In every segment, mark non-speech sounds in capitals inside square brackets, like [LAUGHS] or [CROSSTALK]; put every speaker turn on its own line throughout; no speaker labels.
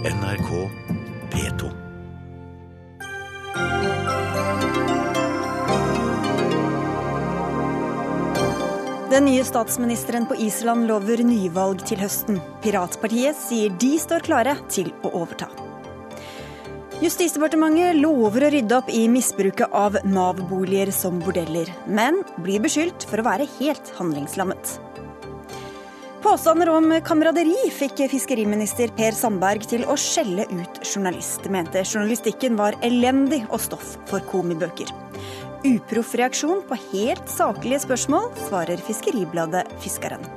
NRK P2.
Den nye statsministeren på Island lover nyvalg til høsten. Piratpartiet sier de står klare til å overta. Justisdepartementet lover å rydde opp i misbruket av Nav-boliger som bordeller, men blir beskyldt for å være helt handlingslammet. Påstander om kameraderi fikk fiskeriminister Per Sandberg til å skjelle ut journalist. Mente journalistikken var elendig og stoff for komibøker. Uproff reaksjon på helt saklige spørsmål, svarer Fiskeribladet Fiskeren.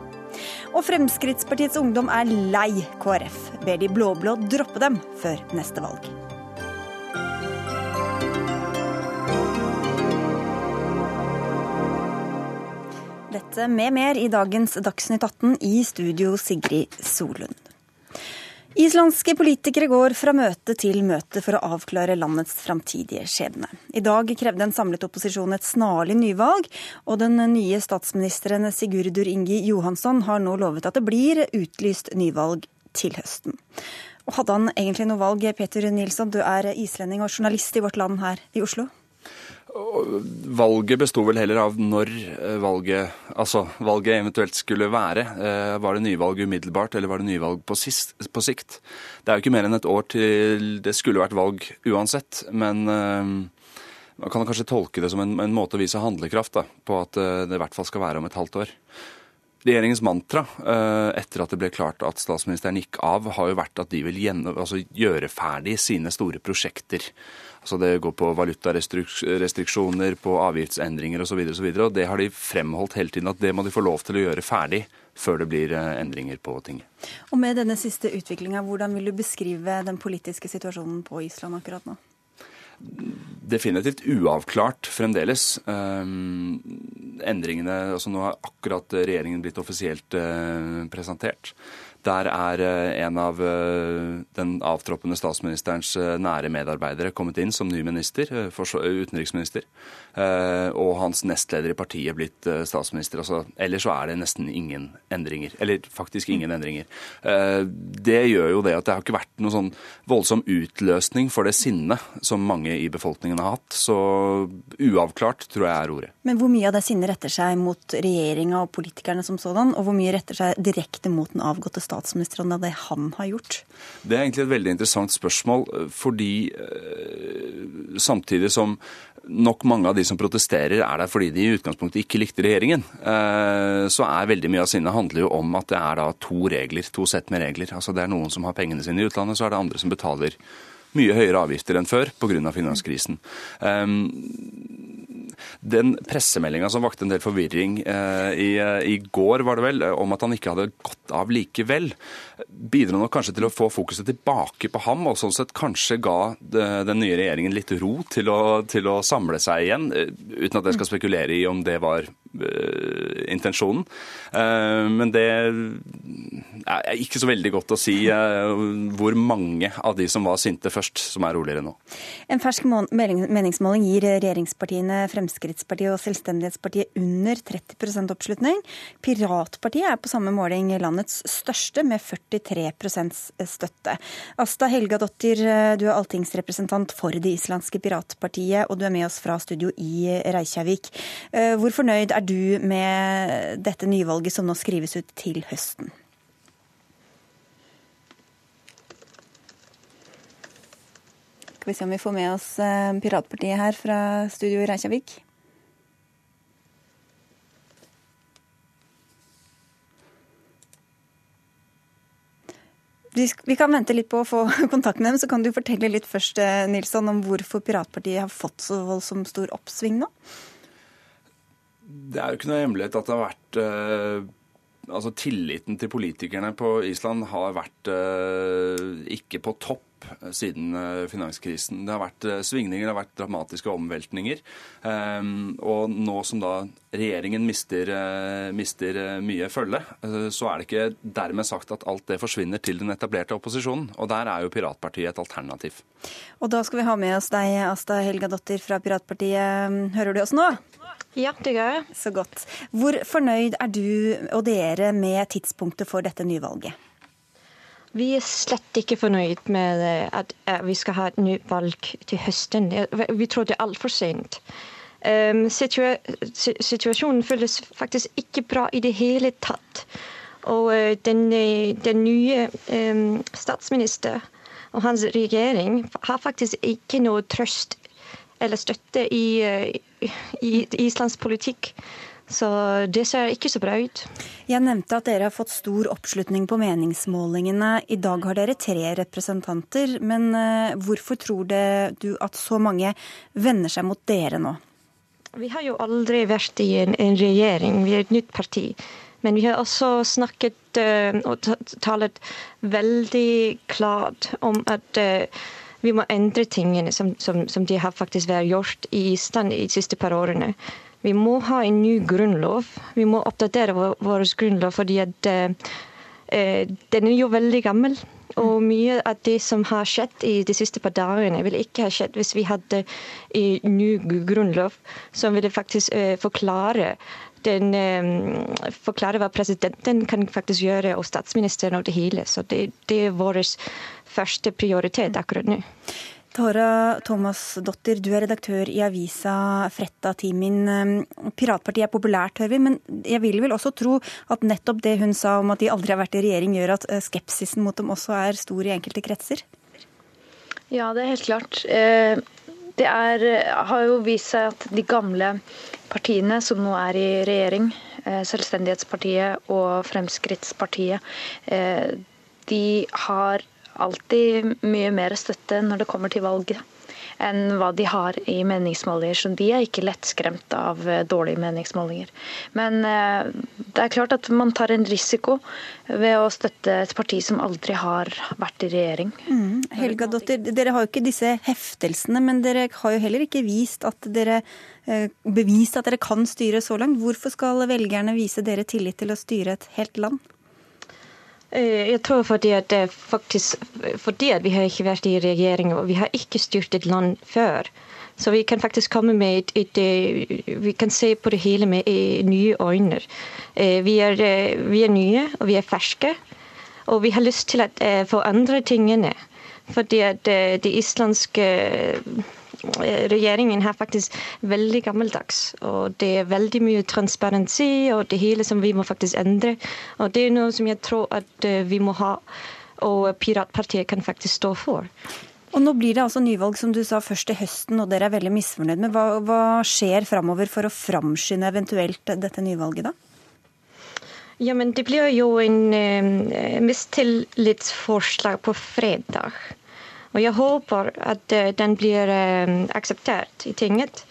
Og Fremskrittspartiets ungdom er lei KrF, ber de blå-blå droppe dem før neste valg. Dette med mer i dagens Dagsnytt 18 i studio Sigrid Solund. Islandske politikere går fra møte til møte for å avklare landets framtidige skjebne. I dag krevde en samlet opposisjon et snarlig nyvalg, og den nye statsministeren Sigurdur Ingi Johansson har nå lovet at det blir utlyst nyvalg til høsten. Og hadde han egentlig noe valg, Peter Nilsson, du er islending og journalist i Vårt Land her i Oslo?
Valget besto vel heller av når eh, valget, altså valget eventuelt skulle være. Eh, var det nyvalg umiddelbart, eller var det nyvalg på, sist, på, sikt? Det er jo ikke mer enn et år til det skulle vært valg uansett. Men uh, man kan kanskje tolke det som en, en måte å vise handlekraft da, på at det i hvert fall skal være om et halvt år. Regjeringens mantra etter at det ble klart at statsministeren gikk av, har jo vært at de vil gjennom, altså gjøre ferdig sine store prosjekter. Altså Det går på valutarestriksjoner, på avgiftsendringer osv. Og, så videre, og det har de fremholdt hele tiden, at det må de få lov til å gjøre ferdig før det blir eh, endringer på tinget.
Og Med denne siste utviklinga, hvordan vil du beskrive den politiske situasjonen på Island akkurat nå?
Definitivt uavklart fremdeles. Um, endringene, altså Nå har akkurat regjeringen blitt offisielt uh, presentert. Der er eh, en av eh, den avtroppende statsministerens eh, nære medarbeidere kommet inn som ny minister, utenriksminister. Og hans nestleder i partiet blitt statsminister. Altså, ellers så er det nesten ingen endringer. Eller faktisk ingen endringer. Det gjør jo det at det har ikke vært noen sånn voldsom utløsning for det sinnet som mange i befolkningen har hatt. Så uavklart tror jeg er ordet.
Men hvor mye av det sinnet retter seg mot regjeringa og politikerne som sådan, og hvor mye retter seg direkte mot den avgåtte statsministeren? Statsministeren av det han har gjort?
Det er egentlig et veldig interessant spørsmål, fordi eh, samtidig som nok mange av de som protesterer, er der fordi de i utgangspunktet ikke likte regjeringen. Eh, så er veldig mye av sinnet handler jo om at det er da to regler, to sett med regler. Altså Det er noen som har pengene sine i utlandet, så er det andre som betaler mye høyere avgifter enn før pga. finanskrisen. Den pressemeldinga som vakte en del forvirring eh, i, eh, i, går, var det vel, om at han ikke hadde gått av likevel, bidro nok kanskje til å få fokuset tilbake på ham, og sånn sett kanskje ga den nye regjeringen litt ro til å, til å samle seg igjen, eh, uten at jeg skal spekulere i om det var intensjonen. Uh, men det er ikke så veldig godt å si uh, hvor mange av de som var sinte først, som er roligere nå.
En fersk meningsmåling gir regjeringspartiene Fremskrittspartiet og Selvstendighetspartiet under 30% oppslutning. Piratpartiet er på samme måling landets største, med 43% støtte. Asta Helgadottir, du er alltingsrepresentant for det islandske piratpartiet, og du er med oss fra studio i Reykjavik. Hvor fornøyd er er du med dette nyvalget som nå skrives ut til høsten? Skal vi se om vi får med oss eh, Piratpartiet her fra studio i Reykjavik. Vi kan vente litt på å få [LAUGHS] kontakt med dem, så kan du fortelle litt først eh, Nilsson, om hvorfor Piratpartiet har fått så voldsomt stor oppsving nå?
Det er jo ikke noe hemmelighet at det har vært eh, Altså tilliten til politikerne på Island har vært eh, ikke på topp siden eh, finanskrisen. Det har vært svingninger, det har vært dramatiske omveltninger. Og nå som da regjeringen mister, mister mye følge, så er det ikke dermed sagt at alt det forsvinner til den etablerte opposisjonen. Og der er jo Piratpartiet et alternativ.
Og da skal vi ha med oss deg, Asta Helgadottir fra Piratpartiet. Hører du oss nå?
Ja, det gjør jeg.
Så godt. Hvor fornøyd er du og dere med tidspunktet for dette nyvalget?
Vi er slett ikke fornøyd med at vi skal ha et nytt valg til høsten. Vi tror det er altfor sent. Um, situasjonen føles faktisk ikke bra i det hele tatt. Og uh, den, den, nye statsministeren statsminister og hans regjering har faktisk ikke noe trøst eller støtte i, uh, i Islands politikk. Så det ser ikke så bra ut.
Jeg nevnte at dere har fått stor oppslutning på meningsmålingene. I dag har dere tre representanter, men eh, hvorfor tror du at så mange vender seg mot dere nå?
Vi har jo aldri vært i en, en regjering, vi er et nytt parti. Men vi har også snakket uh, og talt veldig klart om at vi må endre tingene som, som, som de har faktisk vært gjort i Island de siste par årene. Vi må ha en ny grunnlov. Vi må oppdatere vår, vår grunnlov fordi at, eh, den er jo veldig gammel. Og mye av det som har skjedd i de siste par dagene, ville ikke ha skjedd hvis vi hadde en ny grunnlov som ville faktisk eh, forklare den eh, forklare hva presidenten kan faktisk gjøre, og statsministeren og det hele. Så det, det er vår første prioritet akkurat nå.
Tara Thomasdottir, du er redaktør i avisa Fretta-Timin. Piratpartiet er populært, hører vi, men jeg vil vel også tro at nettopp det hun sa om at de aldri har vært i regjering, gjør at eh, skepsisen mot dem også er stor i enkelte kretser?
Ja, det er helt klart. Eh, det er, har jo vist seg at de gamle partiene som nå er i regjering, eh, Selvstendighetspartiet og Fremskrittspartiet, de har alltid mye mer støtte når det kommer til valget enn hva de har i meningsmålinger. Så de er ikke lettskremt av eh, dårlige meningsmålinger. Men eh, det er klart at man tar en risiko ved å støtte et parti som aldri har vært i regjering.
Mm. Helga Dotter, dere har jo ikke disse heftelsene, men dere har jo heller ikke vist at dere eh, bevist at dere kan styre så langt. Hvorfor skal velgerne vise dere tillit til å styre et helt land?
Øh, jeg tror fordi at, faktisk, fordi at vi har ikke vært i regjering og vi har ikke styrt et land før. Så vi kan faktisk komme med et, et, et Vi kan se på det hele med øh, nye øyne. Vi er, vi er nye og vi er ferske. Og vi har lyst til å forandre tingene. Fordi at det islandske Eh, regjeringen her faktisk veldig gammeldags. Og det er veldig mye transparensi og det hele som vi må faktisk endre. Og det er noe som jeg tror at eh, vi må ha, og Piratpartiet kan faktisk stå for.
Og Nå blir det altså nyvalg som du sa først til høsten, og dere er veldig misfornøyd med. Hva, hva skjer framover for å framskynde eventuelt dette nyvalget, da?
Ja, men Det blir jo en eh, mistillitsforslag på fredag. Og jeg håper at eh, den blir eh, akseptert i tinget.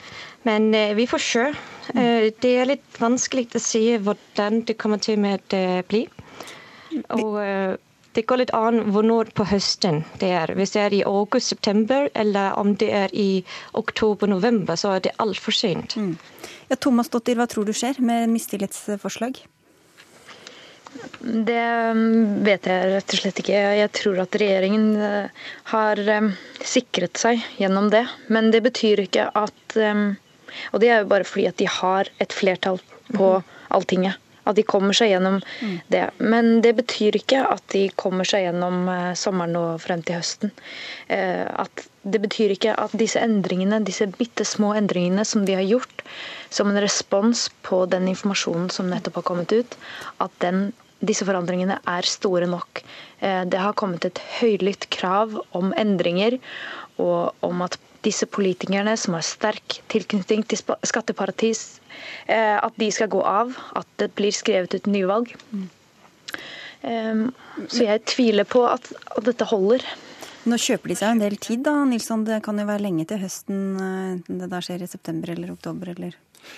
Men eh, vi får se. Det er litt vanskelig å si hvordan det kommer til med å bli. Og det går litt an når på høsten det er. Hvis det er i august-september, eller om det er i oktober-november, så er det altfor sent. Mm.
Ja, Thomas Dottir, hva tror du skjer med mistillitsforslag?
Det mm, vet jeg rett og slett ikke. Jeg tror at regjeringen eh, har eh, sikret seg gjennom det. Men det betyr ikke at eh, Og det er jo bare fordi at de har et flertall på Alltinget. At de kommer seg gjennom det. Men det betyr ikke at de kommer seg gjennom sommeren og frem til høsten. At det betyr ikke at disse endringene, disse bitte små endringene som de har gjort som en respons på den informasjonen som nettopp har kommet ut, at den disse forandringene er store nok. Eh, det har kommet et høylytt krav om endringer, og om at disse politikerne som har sterk tilknytning til skatteparadis, eh, at de skal gå av. At det blir skrevet ut nyvalg. Mm. Så jeg tviler på at, dette holder.
Nå kjøper de seg en del tid, da, Nilsson. Det kan jo være lenge til høsten, eh, enten det da skjer i september eller oktober eller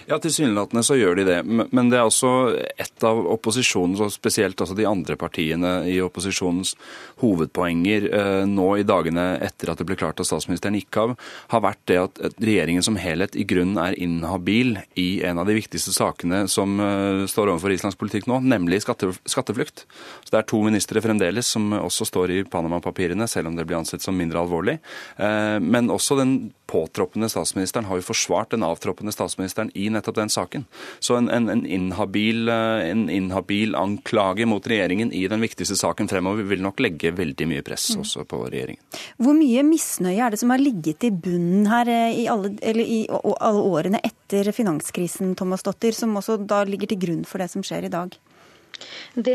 ja, tilsynelatende så gjør de det. Men det er også et av opposisjonens, og spesielt altså de andre partiene i opposisjonens hovedpoenger eh, nå i dagene etter at det ble klart at statsministeren gikk av, har vært det at regjeringen som helhet i grunnen er inhabil i en av de viktigste sakene som eh, står overfor Islands politikk nå, nemlig skatte, skatteflukt. Så Det er to ministre fremdeles som også står i Panama-papirene, selv om det blir ansett som mindre alvorlig. Eh, men også den påtroppende statsministeren har jo forsvart den avtroppende statsministeren i nettopp den saken. Så en, en, en, inhabil, en inhabil anklage mot regjeringen i den viktigste saken fremover vil nok legge veldig mye press mm. også på regjeringen.
Hvor mye misnøye er det som har ligget i bunnen her i alle, i alle årene etter finanskrisen, Thomas Dotter, som også da ligger til grunn for det som skjer i dag?
Det,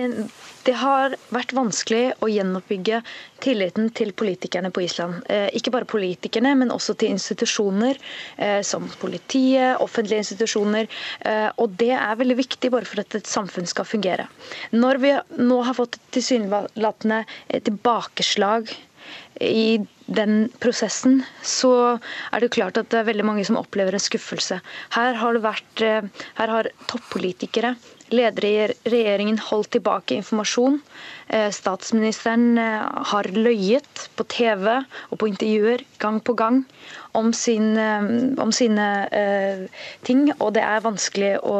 det, har vært vanskelig å gjenoppbygge tilliten til politikerne på Island. Eh, ikke bare politikerne, men også til institusjoner eh, som politiet, offentlige institusjoner. Eh, og det er veldig viktig bare for at et samfunn skal fungere. Når vi nå har fått tilsynelatende tilbakeslag i den prosessen, så er det klart at det er veldig mange som opplever en skuffelse. Her har, vært, her har toppolitikere Ledere i regjeringen holdt tilbake informasjon. Eh, statsministeren eh, har løyet på TV og på intervjuer gang på gang om, sin, eh, om sine ting, og det er vanskelig å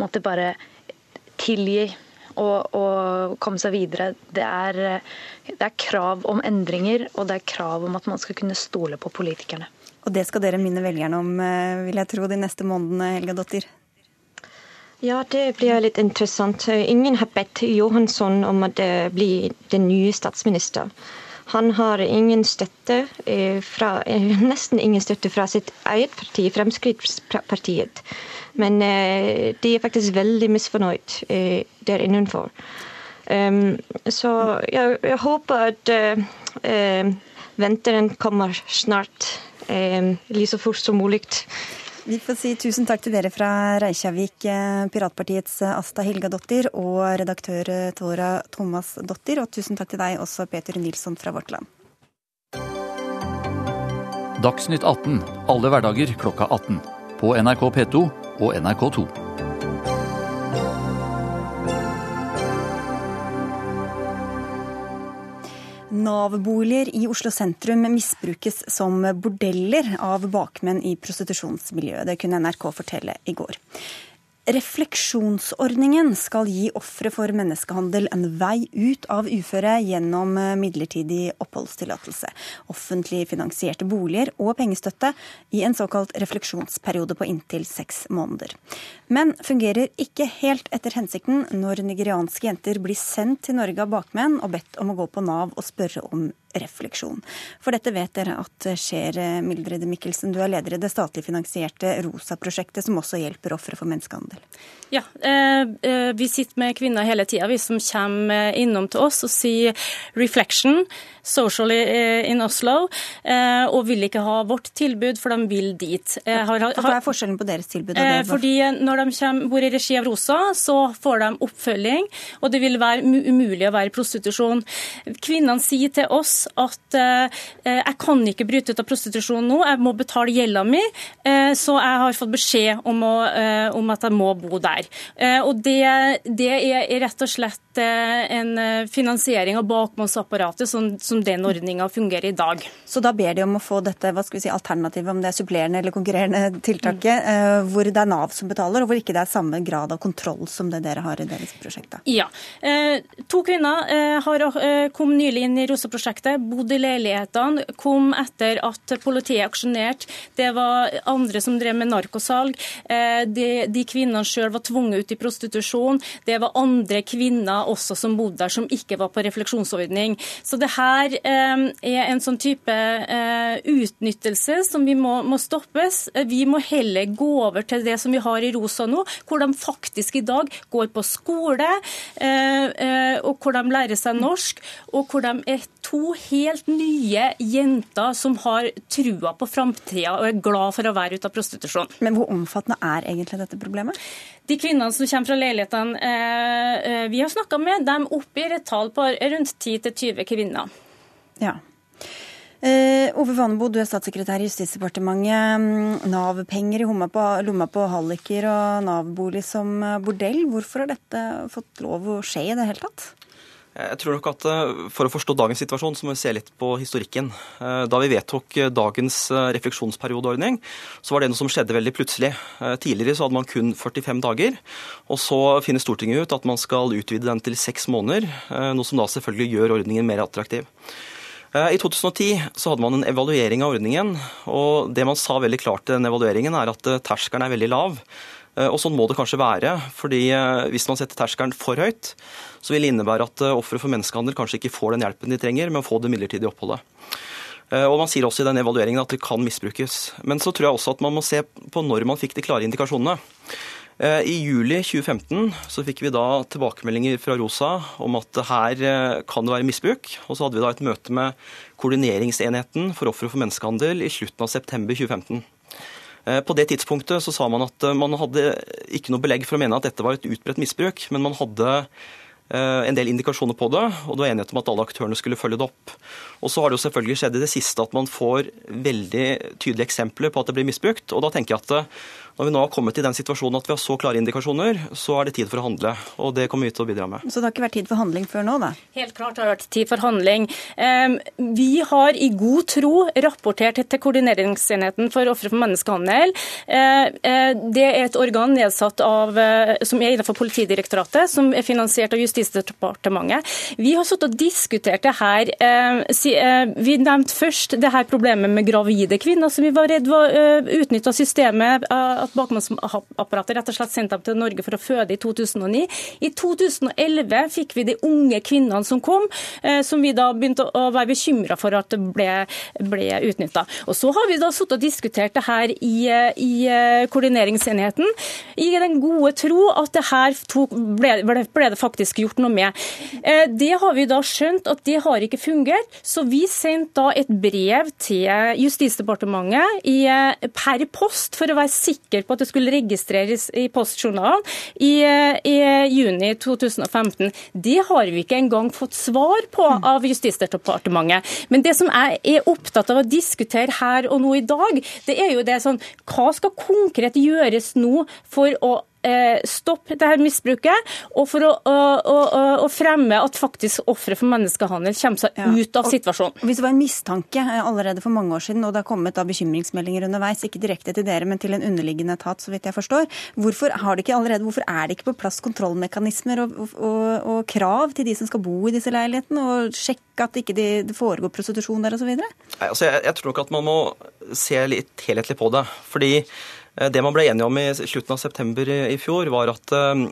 måtte bare tilgi og, og, komme seg videre. Det er, det er krav om endringer, og det er krav om at man skal kunne stole på politikerne.
Og det skal dere minne velgerne om, vil jeg tro, de neste månedene, Helga Dottir?
Ja, det blir litt interessant. Ingen har bedt Johansson om å bli den nye statsminister. Han har ingen støtte eh, fra, eh, [LAUGHS] nesten ingen støtte fra sitt eget parti, Fremskrittspartiet. Men eh, de er faktisk veldig misfornøyd der innenfor. Ehm, så jeg, jeg håper at venteren kommer snart, like så fort som mulig.
Vi får si tusen takk til dere fra Reykjavik, eh, Piratpartiets eh, Asta Hilgadottir og redaktør eh, Tora Thomas Dottir. Og tusen takk til deg også, Peter Nilsson fra Vårt Land.
Dagsnytt 18 alle hverdager klokka 18. På NRK P2 og NRK2.
Nav-boliger i Oslo sentrum misbrukes som bordeller av bakmenn i prostitusjonsmiljøet. Det kunne NRK fortelle i går. Refleksjonsordningen skal gi ofre for menneskehandel en vei ut av uføre gjennom midlertidig oppholdstillatelse, offentlig finansierte boliger og pengestøtte i en såkalt refleksjonsperiode på inntil seks måneder. Men fungerer ikke helt etter hensikten når nigerianske jenter blir sendt til Norge av bakmenn og bedt om å gå på Nav og spørre om refleksjon. For dette vet dere at skjer, Mildred Mikkelsen. Du er leder i det statlig finansierte ROSA-prosjektet, som også hjelper ofre for menneskehandel.
Ja, eh, eh, vi sitter med kvinner hele tida, vi som kommer innom til oss og sier 'reflection', 'socially eh, in Oslo', og vil ikke ha vårt tilbud, for de vil dit.
Har, har, Hva er forskjellen på deres tilbud?
Fordi Når de kommer, bor i regi av ROSA, så får de oppfølging, og det vil være umulig å være i prostitusjon. Kvinnene sier til oss at jeg kan ikke bryte ut av prostitusjon nå, jeg må betale gjelda mi, så jeg har fått beskjed om, å, om at jeg må bo der. Eh, og det, det er rett og slett eh, en eh, finansiering av bakmannsapparatet som, som den ordninga fungerer i dag.
Så da ber de om å få dette hva skal vi si, alternativet, om det er supplerende eller konkurrerende tiltaket, mm. hvor det er Nav som betaler, og hvor ikke det er samme grad av kontroll som det dere har i deres prosjekt?
Ja. To kvinner har, kom nylig inn i ROSA-prosjektet, bodde i leilighetene, kom etter at politiet aksjonerte. Det var andre som drev med narkosalg. De, de kvinnene sjøl var tvunget ut i prostitusjon. Det var andre kvinner også som bodde der, som ikke var på refleksjonsordning. Så det her eh, er en sånn type eh, utnyttelse som vi må, må, stoppes. Vi må heller gå over til det som vi har i Rosa nå, hvor de faktisk i dag går på skole, eh, eh og hvor de lærer seg norsk, og hvor de er to helt nye jenter som har trua på framtida og er glad for å være ute av prostitusjon.
Men hvor omfattende er egentlig dette problemet?
De kvinnene som kommer fra leilighetene eh, eh vi har snakka med, de oppgir et tall på rundt 10-20 kvinner.
Ja. Eh, Ove Vanebo, du er statssekretær i Justisdepartementet. Mm, Nav-penger i lomma på, lomma på halliker og Nav-bolig som bordell. Hvorfor har dette fått lov å skje i det hele tatt?
Jeg tror nok at eh, For å forstå dagens situasjon, så må vi se litt på historikken. Eh, da vi vedtok eh, dagens refleksjonsperiodeordning, så var det noe som skjedde veldig plutselig. Tidligere så hadde man kun 45 dager, og så finner Stortinget ut at man skal utvide den til seks måneder. Noe som da selvfølgelig gjør ordningen mer attraktiv. I 2010 så hadde man en evaluering av ordningen. og Det man sa veldig klart i den evalueringen, er at terskelen er veldig lav. Eh, og Sånn må det kanskje være. fordi Hvis man setter terskelen for høyt, så vil det innebære at ofre for menneskehandel kanskje ikke får den hjelpen de trenger med å få det midlertidige oppholdet. Og Man sier også i den evalueringen at det kan misbrukes. Men så tror jeg også at man må se på når man fikk de klare indikasjonene. Eh, I juli 2015 så fikk vi da tilbakemeldinger fra Rosa om at her eh, kan det være misbruk. Og så hadde vi da et møte med koordineringsenheten for ofre for menneskehandel i slutten av september 2015. Eh, på det tidspunktet så sa man at man hadde ikke noe belegg for å mene at dette var et utbredt misbruk, men man hadde en del indikasjoner på det, og det var enighet om at alle aktørene skulle følge det opp. Og så har det jo selvfølgelig skjedd i det siste at man får veldig tydelige eksempler på at det blir misbrukt. Og da tenker jeg at når vi nå har kommet til den situasjonen at vi har så klare indikasjoner, så er det tid for å handle. Og det kommer vi til å bidra med.
Så det har ikke vært tid for handling før nå, da?
Helt klart har det vært tid for handling. Vi har i god tro rapportert til Koordineringsenheten for ofre for menneskehandel. Det er et organ nedsatt av, som er innenfor Politidirektoratet, som er finansiert av Justisdepartementet. Vi har satt og diskutert det her. Vi nevnte først det her problemet med gravide kvinner som vi var redd var utnytta systemet at bakmannsapparatet rett og slett sendte dem til Norge for å føde i 2009. I 2011 fikk vi de unge kvinnene som kom, eh, som vi da begynte å være bekymra for at ble, ble utnytta. Og så har vi da sittet og diskutert det her i, i eh, koordineringsenheten, i den gode tro at det her ble, ble, det faktisk gjort noe med. Eh, det har vi da skjønt at det har ikke fungert, så vi sendte da et brev til Justisdepartementet per post for å være sikker sikker på at det skulle registreres i postjournalen i, i juni 2015. Det har vi ikke engang fått svar på av Justisdepartementet. Men det som jeg er opptatt av å diskutere her og nå i dag, det er jo det sånn Hva skal konkret gjøres nå for å Eh, stoppe dette misbruket, og for å, å, å fremme at faktisk ofre for menneskehandel kommer seg ja. ut av situasjonen.
Hvis det var en mistanke eh, allerede for mange år siden, og det har kommet da bekymringsmeldinger underveis, ikke direkte til dere, men til en underliggende etat, så vidt jeg forstår, hvorfor, har det ikke allerede, hvorfor er det ikke på plass kontrollmekanismer og, og, og, krav til de som skal bo i disse leilighetene, og sjekke at ikke det ikke foregår prostitusjon der osv.?
Altså, jeg, jeg tror nok at man må se litt helhetlig på det. fordi Eh, det man ble enige om i slutten av september i fjor, var at uh,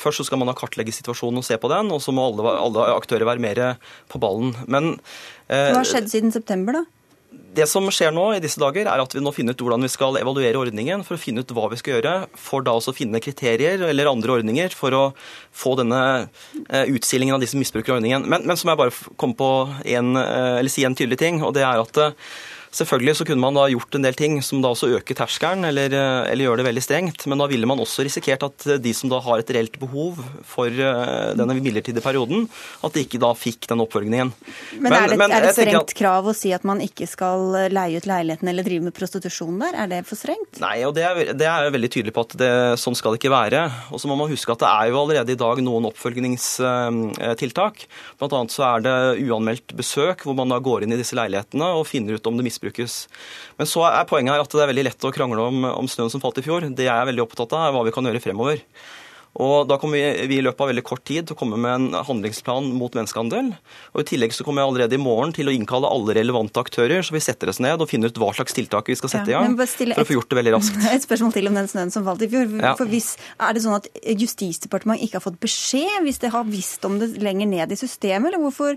først så skal man kartlegge situasjonen og se på den, og så må alle, alle aktører være mer på ballen. Men
Hva har skjedd siden september, da?
Det som skjer nå i disse dager, er at vi nå finner ut hvordan vi skal evaluere ordningen, for å finne ut hva vi skal gjøre, for da også finne kriterier eller andre ordninger for å få denne utstillingen av de som misbruker ordningen. Men, men så må jeg bare komme på en, eller si en tydelig ting, og det er at Selvfølgelig så kunne man da gjort en del ting som da også øker terskelen, eller, eh, eller gjør det veldig strengt. Men da ville man også risikert at eh, de som da har et reelt behov for eh, denne midlertidige perioden, at de ikke da fikk den oppfølgingen.
Men, men, er det, men, er det strengt at, krav å si at man ikke skal leie ut leiligheten eller drive med prostitusjon der? Er det for strengt?
Nei, og det er, det er jeg veldig tydelig på at det, sånn skal det ikke være. Og så må man huske at det er jo allerede i dag noen oppfølgingstiltak. Blant annet så er det uanmeldt besøk, hvor man da går inn i disse leilighetene og finner ut om det misbrukes misbrukes. Men så er poenget her at det er veldig lett å krangle om, om snøen som falt i fjor. Det jeg er veldig opptatt av, er hva vi kan gjøre fremover. Og Da kommer vi, vi i løpet av veldig kort tid til å komme med en handlingsplan mot menneskehandel. Og I tillegg så kommer jeg allerede i morgen til å innkalle alle relevante aktører, så vi setter oss ned og finner ut hva slags tiltak vi skal sette i gang for å få gjort det veldig raskt. [LAUGHS]
Et spørsmål til om den snøen som falt i fjor. Ja. For hvis, Er det sånn at Justisdepartementet ikke har fått beskjed hvis det har visst om det lenger ned i systemet, eller hvorfor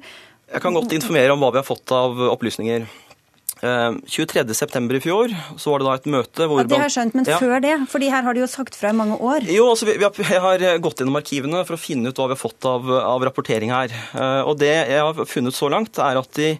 jeg kan godt informere om hva vi har fått av opplysninger. 23.9. Eh, i fjor så var det da et møte hvor
ja, Det har jeg skjønt, men ja. før det? Fordi her har de jo sagt fra i mange år.
Jo, altså vi, vi har, Jeg har gått gjennom arkivene for å finne ut hva vi har fått av, av rapportering her. Eh, og det jeg har funnet så langt, er at i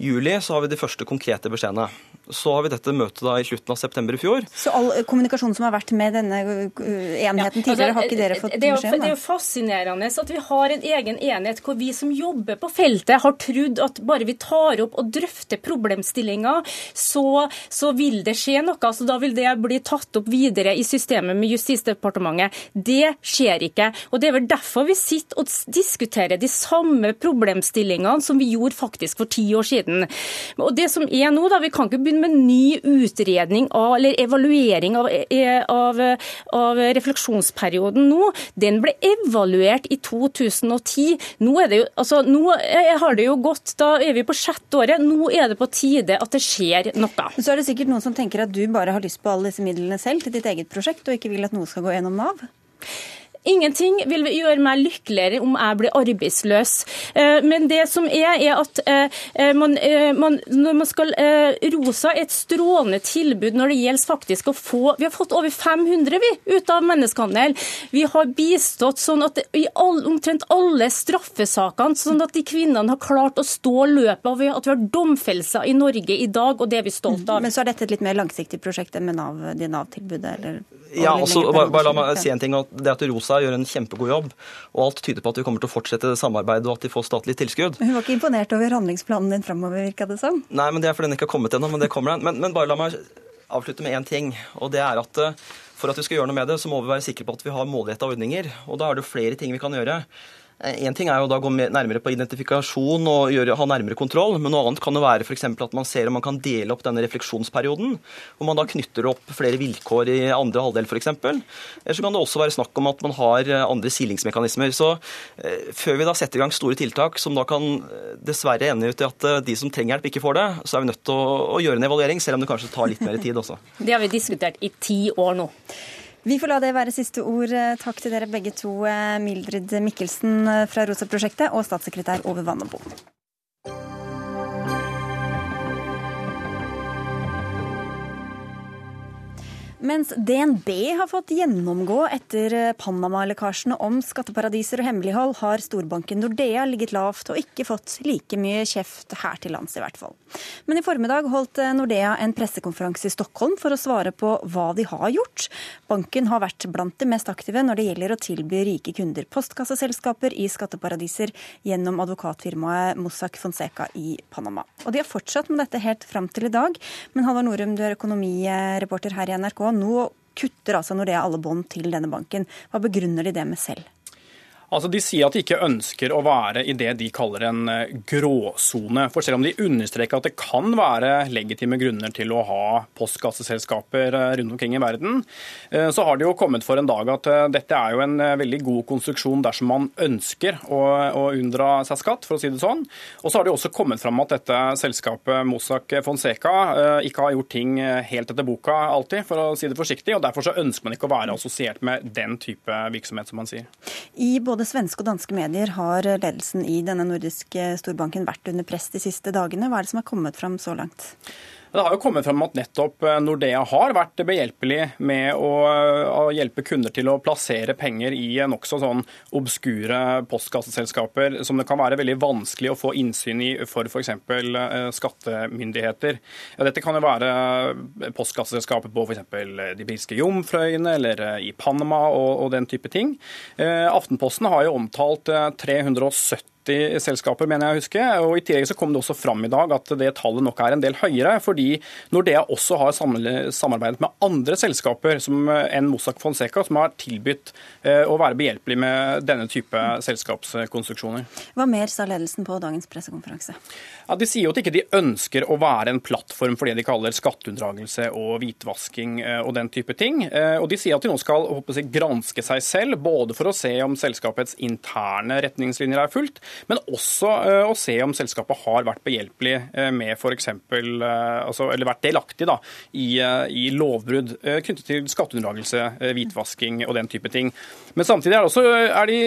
juli så har vi de første konkrete beskjedene. Så har vi dette møtet da i slutten av september i fjor.
Så all kommunikasjon som har vært med denne uh, enheten tidligere, ja, altså, har ikke dere fått beskjed
om? Det er jo fascinerende at vi har en egen enhet hvor vi som jobber på feltet, har trodd at bare vi tar opp og drøfter problemstillinger, så, så vil det skje noe. Så altså, da vil det bli tatt opp videre i systemet med Justisdepartementet. Det skjer ikke. Og Det er vel derfor vi sitter og diskuterer de samme problemstillingene som vi gjorde faktisk for ti år siden. Og det som er nå, da, Vi kan ikke begynne med ny utredning av, eller evaluering av, eh, av, av refleksjonsperioden nå. Den ble evaluert i 2010. Nå, er det jo, altså, nå har det jo gått, Da er vi på sjette året. Nå er det på tide at det skjer noe.
Så er det sikkert noen som tenker at du bare har lyst på alle disse midlene selv til ditt eget prosjekt, og ikke vil at noe skal gå gjennom Nav?
Ingenting vil gjøre meg lykkeligere om jeg blir arbeidsløs. Eh, men det som er, er at eh, eh, man, man, når man skal Rosa er et strålende tilbud når det gjelder faktisk å få Vi har fått over 500 vi, ut av menneskehandel. Vi har bistått sånn at i all, omtrent alle straffesakene, sånn at de kvinnene har klart å stå løpet. av at vi har domfellelser i Norge i dag, og det er vi stolt av.
Men så er dette et litt mer langsiktig prosjekt enn med NAV, det Nav-tilbudet? eller?
Ja, også, bare, bare, la meg si en ting. Det at Rosa gjør en kjempegod jobb, og alt tyder på at vi kommer til å fortsette samarbeidet og at de får statlig tilskudd.
Hun var ikke imponert over handlingsplanen din framover, virka det som?
Nei, men det er fordi den ikke har kommet ennå, men det kommer den. Men, men, bare la meg avslutte med én ting, og det er at eh, for at vi skal gjøre noe med det, så må vi være sikre på at vi har målretta ordninger. Og da er det flere ting vi kan gjøre. En ting er jo da å gå nærmere på identifikasjon og gjøre, ha nærmere kontroll, men noe annet kan jo være f.eks. at man ser om man kan dele opp denne refleksjonsperioden. Hvor man da knytter opp flere vilkår i andre halvdel f.eks. Eller så kan det også være snakk om at man har eh, andre silingsmekanismer. Så eh, før vi da setter i gang store tiltak som da kan eh, dessverre ende ut i at eh, de som trenger hjelp, ikke får det, så er vi nødt til å, å gjøre en evaluering, selv om det kanskje tar litt mer tid også. [LAUGHS]
Det har vi diskutert i ti år nå.
Vi får la det være siste ord. Takk til dere begge to, Mildred Mikkelsen fra Rosa-prosjektet og statssekretær Ove Vannebo. Mens DNB har fått gjennomgå etter Panama-lekkasjene om skatteparadiser og hemmelighold, har storbanken Nordea ligget lavt og ikke fått like mye kjeft her til lands, i hvert fall. Men i formiddag holdt Nordea en pressekonferanse i Stockholm for å svare på hva de har gjort. Banken har vært blant de mest aktive når det gjelder å tilby rike kunder postkasseselskaper i skatteparadiser gjennom advokatfirmaet Mossack Fonseca i Panama. Og de har fortsatt med dette helt fram til i dag. Men Halvard Norum, du er økonomireporter her i NRK nå kutter altså Nordea alle bånd til denne banken. Hva begrunner de det med selv?
Altså, De sier at de ikke ønsker å være i det de kaller en eh, gråsone. For selv om de understreker at det kan være legitime grunner til å ha postkasseselskaper eh, rundt omkring i verden, eh, så har det jo kommet for en dag at dette er jo en veldig god konstruksjon dersom man ønsker å, å unndra seg skatt, for å si det sånn. Og så har det også kommet fram at dette selskapet Mossack Fonseca ikke har gjort ting helt etter boka alltid, for å si det forsiktig. og Derfor så ønsker man ikke å være assosiert med den type virksomhet, som man sier.
I både både svenske og danske medier har ledelsen i denne nordiske storbanken vært under press de siste dagene. Hva er det som har kommet fram så langt?
Det har jo kommet frem at nettopp eh, Nordea har vært behjelpelig med å, å hjelpe kunder til å plassere penger i nokså sånn obskure postkasseselskaper som det kan være veldig vanskelig å få innsyn i for f.eks. Eh, skattemyndigheter. Ja, dette kan jo være postkasseselskaper på f.eks. De britiske Jomfrøyene eller eh, i Panama og, og den type ting. Aftenposten har jo omtalt 370 90 selskaper, mener jeg å huske. Og I tillegg så kom det også fram i dag at det tallet nok er en del høyere, fordi Nordea også har samarbeidet med andre selskaper som, enn Mossack Fonseca, som har tilbudt eh, å være behjelpelig med denne type selskapskonstruksjoner.
Hva mer sa ledelsen på dagens pressekonferanse?
Ja, De sier jo at ikke de ønsker å være en plattform for det de kaller skatteunndragelse og hvitvasking eh, og den type ting. Eh, og De sier at de nå skal jeg, granske seg selv, både for å se om selskapets interne retningslinjer er fulgt, men også eh, å se om selskapet har vært behjelpelig med f.eks. Altså, eller vært delaktig da, i, i lovbrudd knyttet til skatteunndragelse, hvitvasking og den type ting. Men samtidig er, også, er de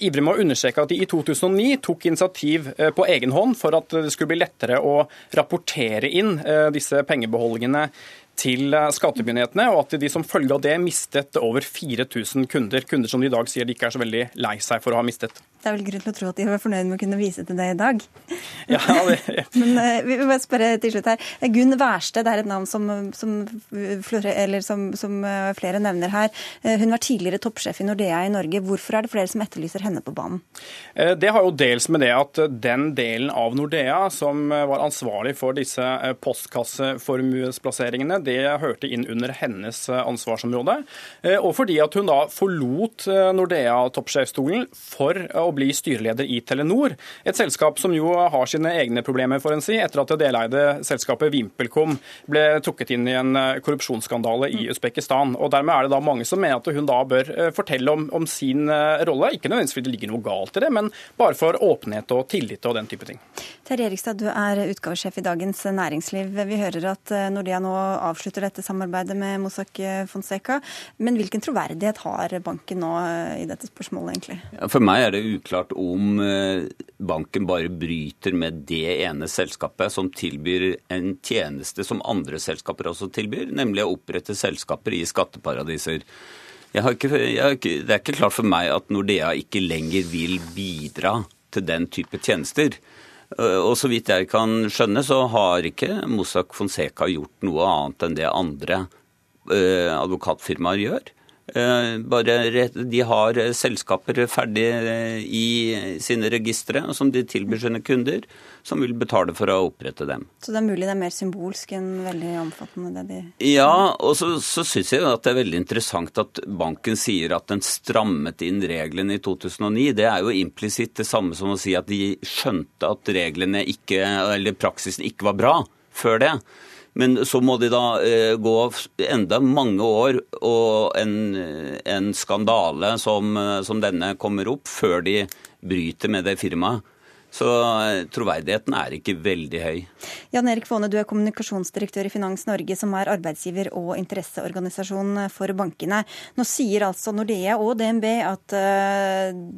ivrige med å understreke at de i 2009 tok initiativ på egen hånd for at det skulle bli lettere å rapportere inn eh, disse pengebeholdningene til eh, skattemyndighetene, og at de som følge av det mistet over 4000 kunder. Kunder som de i dag sier de ikke er så veldig lei seg for å ha mistet.
Det er vel grunn til å tro at de var fornøyd med å kunne vise til det i dag.
Ja, det... [LAUGHS]
Men uh, vi må spørre til slutt her. Gunn Wærsted er et navn som, som, som, som flere nevner her. Hun var tidligere toppsjef i Nordea i Norge. Hvorfor er det flere som etterlyser henne på banen?
Det har jo dels med det at den delen av Nordea som var ansvarlig for disse postkasseformuesplasseringene, det hørte inn under hennes eh, ansvarsområde. Eh, og fordi at hun da forlot eh, Nordea-toppsjefstolen for å bli styreleder i Telenor. Et selskap som jo har sine egne problemer, for en si, etter at det deleide selskapet VimpelCom ble trukket inn i en korrupsjonsskandale i Usbekistan. Og Dermed er det da mange som mener at hun da bør fortelle om, om sin rolle. Ikke nødvendigvis fordi det ligger noe galt i det, men bare for åpenhet og tillit og den type ting.
Terje Erikstad, du er utgavesjef i Dagens Næringsliv. Vi hører at Nordea nå avslutter dette samarbeidet med Mossack Fonseca. Men hvilken troverdighet har banken nå i dette spørsmålet, egentlig?
For meg er det uklart om eh, banken bare bryter med det ene selskapet som tilbyr en tjeneste som andre selskaper også tilbyr, nemlig å opprette selskaper i skatteparadiser. Ikke, ikke, det er ikke klart for meg at Nordea ikke lenger vil bidra til den type tjenester. Eh, og så vidt jeg kan skjønne, så har ikke Mossack Fonseca gjort noe annet enn det andre eh, advokatfirmaer gjør. Eh, bare De har eh, selskaper ferdig eh, i sine registre som de tilbyr sine kunder, som vil betale for å opprette dem.
Så det er mulig det er mer symbolsk enn veldig omfattende? det de...
Ja, og så, så syns jeg at det er veldig interessant at banken sier at den strammet inn reglene i 2009. Det er jo implisitt det samme som å si at de skjønte at reglene ikke, eller praksisen ikke var bra før det. Men så må de da eh, gå enda mange år og en, en skandale som, eh, som, denne kommer opp, før de bryter med det firmaet. Så eh, troverdigheten er ikke veldig høy.
Jan Erik Faane, du er kommunikasjonsdirektør i Finans Norge, som er arbeidsgiver og interesseorganisasjon for bankene. Nå sier altså Nordea og DNB at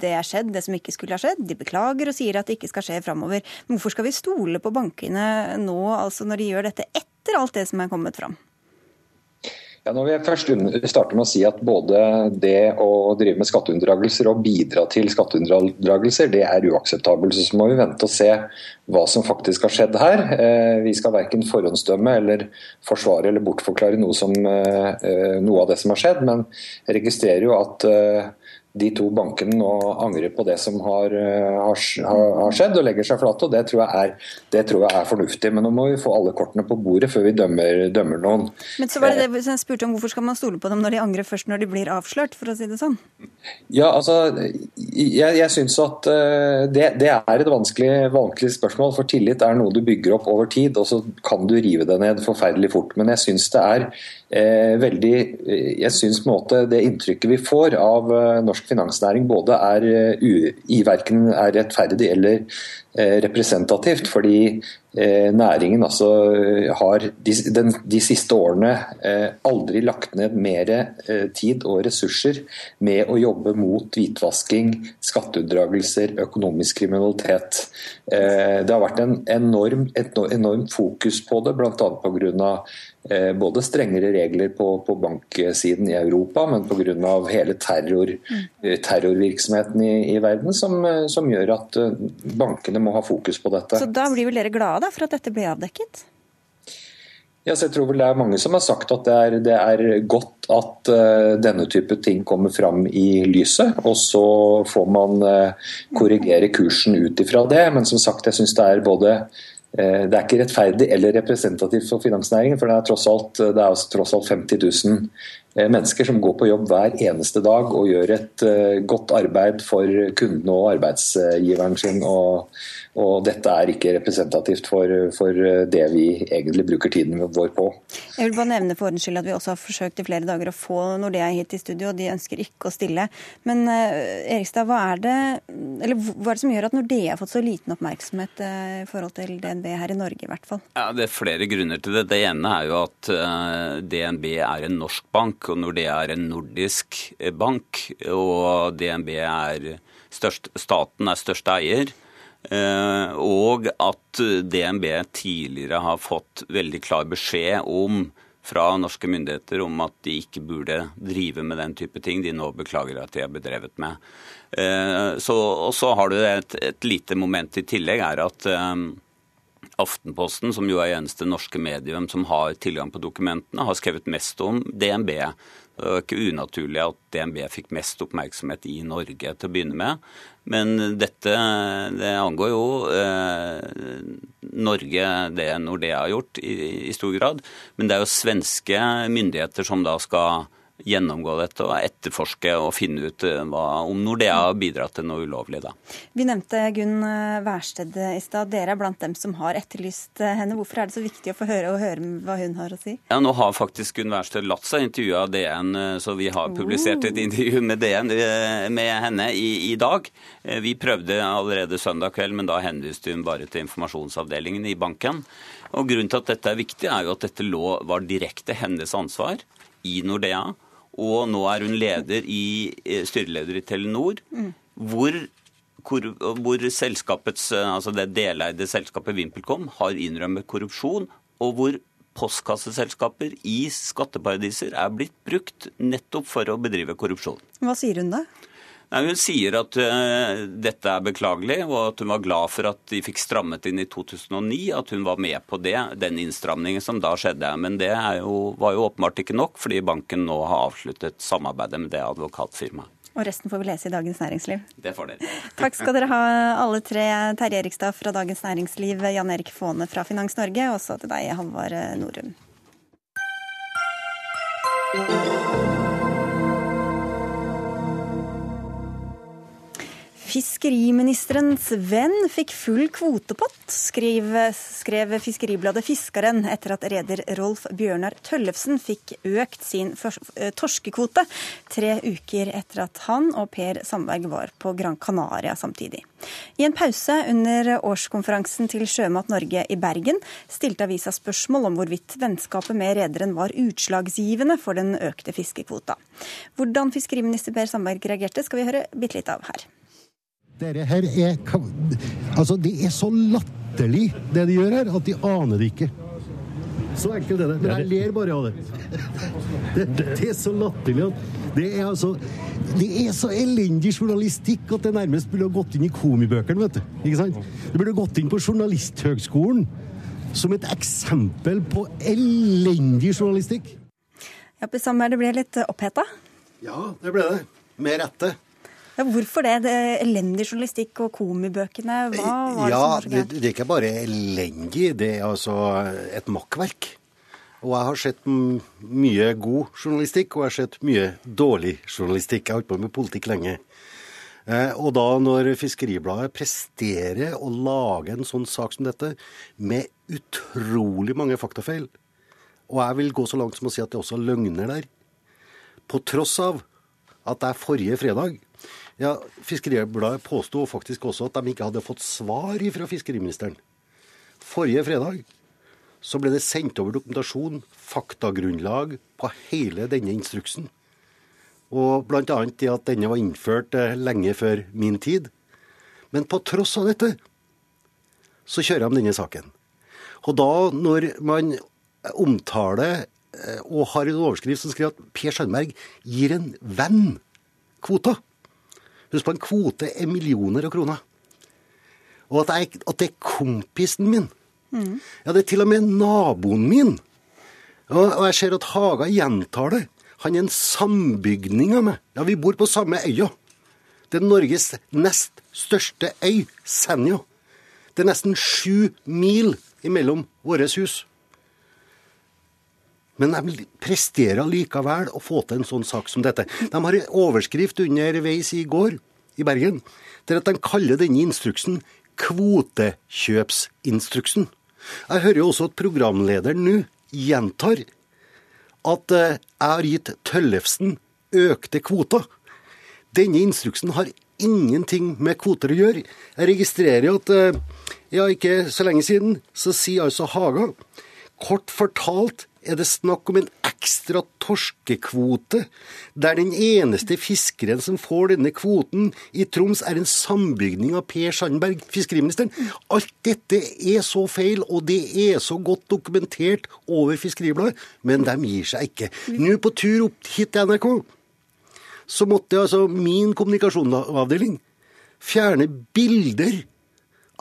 det er skjedd, det som ikke skulle ha skjedd. De beklager og sier at det ikke skal skje framover. Hvorfor skal vi stole på bankene nå, altså når de gjør dette etter etter alt det som er kommet fram?
Ja, når vi først starter med å si at både det å drive med skatteunndragelser og bidra til skatteunndragelser, det er uakseptabelt. Så må vi vente og se hva som faktisk har skjedd her. Eh, vi skal verken forhåndsdømme eller forsvare eller bortforklare noe, som, eh, noe av det som har skjedd, men registrerer jo at eh, de to bankene nå angrer på det som har, eh, har, har, skjedd og legger seg flate. og det tror, er, det tror, jeg er, fornuftig. Men nå må vi få alle kortene på bordet før vi dømmer, dømmer noen.
Men så var det det jeg spurte om, Hvorfor skal man stole på dem når de angrer først når de blir avslørt, for å si det sånn?
Ja, altså, Jeg, jeg syns at eh, det, det, er et vanskelig, vanskelig spørsmål. For tillit er noe du bygger opp over tid, og så kan du rive det ned forferdelig fort. Men jeg syns det er eh, veldig eh, Jeg syns det inntrykket vi får av eh, norsk finansnæring både er, uh, i verken er rettferdig eller representativt. Fordi uh, næringen altså har de, den, de, siste årene aldri lagt ned mer tid og ressurser med å jobbe mot hvitvasking, skatteunndragelser, økonomisk kriminalitet. det har vært en enorm, et enormt fokus på det, bl.a. pga. Eh, både strengere regler på, på banksiden i Europa, men pga. hele terror, eh, terrorvirksomheten i, i verden, som, eh, som, gjør at bankene må ha fokus på dette.
Så da blir vel dere glade for at dette blir avdekket?
Ja, jeg tror vel Det er mange som har sagt at det er, det er godt at uh, denne type ting kommer fram i lyset. Og så får man uh, korrigere kursen ut ifra det. Men som sagt, jeg syns det er både uh, det er ikke rettferdig eller representativt for finansnæringen, for det er tross alt, det er tross alt 50 000 eh, mennesker som går på jobb hver eneste dag og gjør et eh, godt arbeid for kundene og arbeidsgiveren sin. og og dette er ikke representativt for, for, det vi egentlig bruker tiden vår på.
Jeg vil bare nevne for ordens skyld at vi også har forsøkt i flere dager å få Nordea hit i studio, og de ønsker ikke å stille. Men Erikstad, hva er, det, eller, hva er det som gjør at Nordea har fått så liten oppmerksomhet i forhold til DNB her i Norge, i hvert fall?
Ja, Det er flere grunner til det. Det ene er jo at eh, DNB er en norsk bank, og Nordea er en nordisk bank. Og DNB er størst, staten er største eier. Eh, og at DNB tidligere har fått veldig klar beskjed om fra norske myndigheter om at de ikke burde drive med den type ting de nå beklager at de har bedrevet med. Eh, så, og så har du et, et, lite moment i tillegg, er at Aftenposten, som jo er eneste norske medium som har tilgang på dokumentene, har skrevet mest om DNB. Det var ikke unaturlig at DNB fikk mest oppmerksomhet i Norge til å begynne med. Men dette det angår jo eh, Norge, det Nordea har gjort i, i, stor grad. Men det er jo svenske myndigheter som da skal gjennomgå dette og etterforske og finne ut eh, hva, om Nordea har bidratt til noe ulovlig. Da.
Vi nevnte Gunn Wærsted i stad. Dere er blant dem som har etterlyst henne. Hvorfor er det så viktig å få høre, og høre hva hun har å si?
Ja, Nå har faktisk Gunn Wærsted latt seg intervjue av DN, så vi har publisert et oh. intervju med DN med henne i, i dag. Vi prøvde allerede søndag kveld, men da henviste hun bare til informasjonsavdelingen i banken. Og Grunnen til at dette er viktig, er jo at dette lå, var direkte hennes ansvar i Nordea. Og nå er hun leder i, eh, styreleder i Telenor, mm. hvor, hvor, hvor selskapets, eh, altså det deleide selskapet VimpelCom har innrømmet korrupsjon, og hvor postkasseselskaper i skatteparadiser er blitt brukt nettopp for å bedrive korrupsjon.
Hva sier hun da?
Nei, hun sier at uh, dette er beklagelig, og at hun var glad for at de fikk strammet inn i 2009. At hun var med på det, den innstramningen som da skjedde. Men det jo, var jo åpenbart ikke nok, fordi banken nå har avsluttet samarbeidet med det advokatfirmaet.
Og resten får vi lese i Dagens Næringsliv.
Det får dere. [LAUGHS]
Takk skal dere ha alle tre. Terje Erikstad fra Dagens Næringsliv, Jan Erik Faane fra Finans Norge, og så til deg, Halvard Norum. Fiskeriministerens venn fikk full kvotepott, skrev, skrev Fiskeribladet Fiskaren etter at reder Rolf Bjørnar Tøllefsen fikk økt sin eh, torskekvote tre uker etter at han og Per Sandberg var på Gran Canaria samtidig. I en pause under årskonferansen til Sjømat Norge i Bergen stilte avisa spørsmål om hvorvidt vennskapet med rederen var utslagsgivende for den økte fiskekvota. Hvordan fiskeriminister Per Sandberg reagerte, skal vi høre bitte litt av her.
Dette her er Altså, det er så latterlig, det de gjør her, at de aner det ikke. Så enkelt er det. Men jeg ler bare av det. Det, det er så latterlig at det er altså Det er så elendig journalistikk at det nærmest burde ha gått inn i komibøkene, vet du. Ikke sant? Det burde gått inn på Journalisthøgskolen som et eksempel på elendig journalistikk.
Ja, det ble litt oppheta?
Ja, det ble det. Med rette.
Ja, hvorfor det? det elendig journalistikk og komibøkene, hva var
det ja, som var så gærent? Det, det er ikke bare elendig, det er altså et makkverk. Og jeg har sett mye god journalistikk, og jeg har sett mye dårlig journalistikk. Jeg har holdt på med politikk lenge. Eh, og da når Fiskeribladet presterer å lage en sånn sak som dette, med utrolig mange faktafeil, og jeg vil gå så langt som å si at det er også løgner der, på tross av at jeg forrige fredag ja, Fiskeribladet påsto faktisk også at de ikke hadde fått svar fra fiskeriministeren. Forrige fredag så ble det sendt over dokumentasjon, faktagrunnlag, på hele denne instruksen. Og bl.a. det at denne var innført eh, lenge før min tid. Men på tross av dette så kjører de denne saken. Og da, når man omtaler eh, og har en overskrift som skriver at Per Sandberg gir en venn kvota Husk på en kvote er millioner av kroner. Og at, jeg, at det er kompisen min. Mm. Ja, det er til og med naboen min. Og, og jeg ser at Haga gjentar det. Han er en sambygning av meg. Ja, vi bor på samme øya. Det er Norges nest største øy, Senja. Det er nesten sju mil imellom våre hus. Men de presterer likevel å få til en sånn sak som dette. De har en overskrift underveis i går i Bergen til at de kaller denne instruksen kvotekjøpsinstruksen. Jeg hører jo også at programlederen nå gjentar at eh, jeg har gitt Tøllefsen økte kvoter. Denne instruksen har ingenting med kvoter å gjøre. Jeg registrerer at eh, ja, ikke så lenge siden så sier altså Haga kort fortalt er det snakk om en ekstra torskekvote, der den eneste fiskeren som får denne kvoten i Troms, er en sambygning av Per Sandberg, fiskeriministeren. Alt dette er så feil, og det er så godt dokumentert over Fiskeribladet, men de gir seg ikke. Nå på tur opp hit til NRK, så måtte altså min kommunikasjonsavdeling fjerne bilder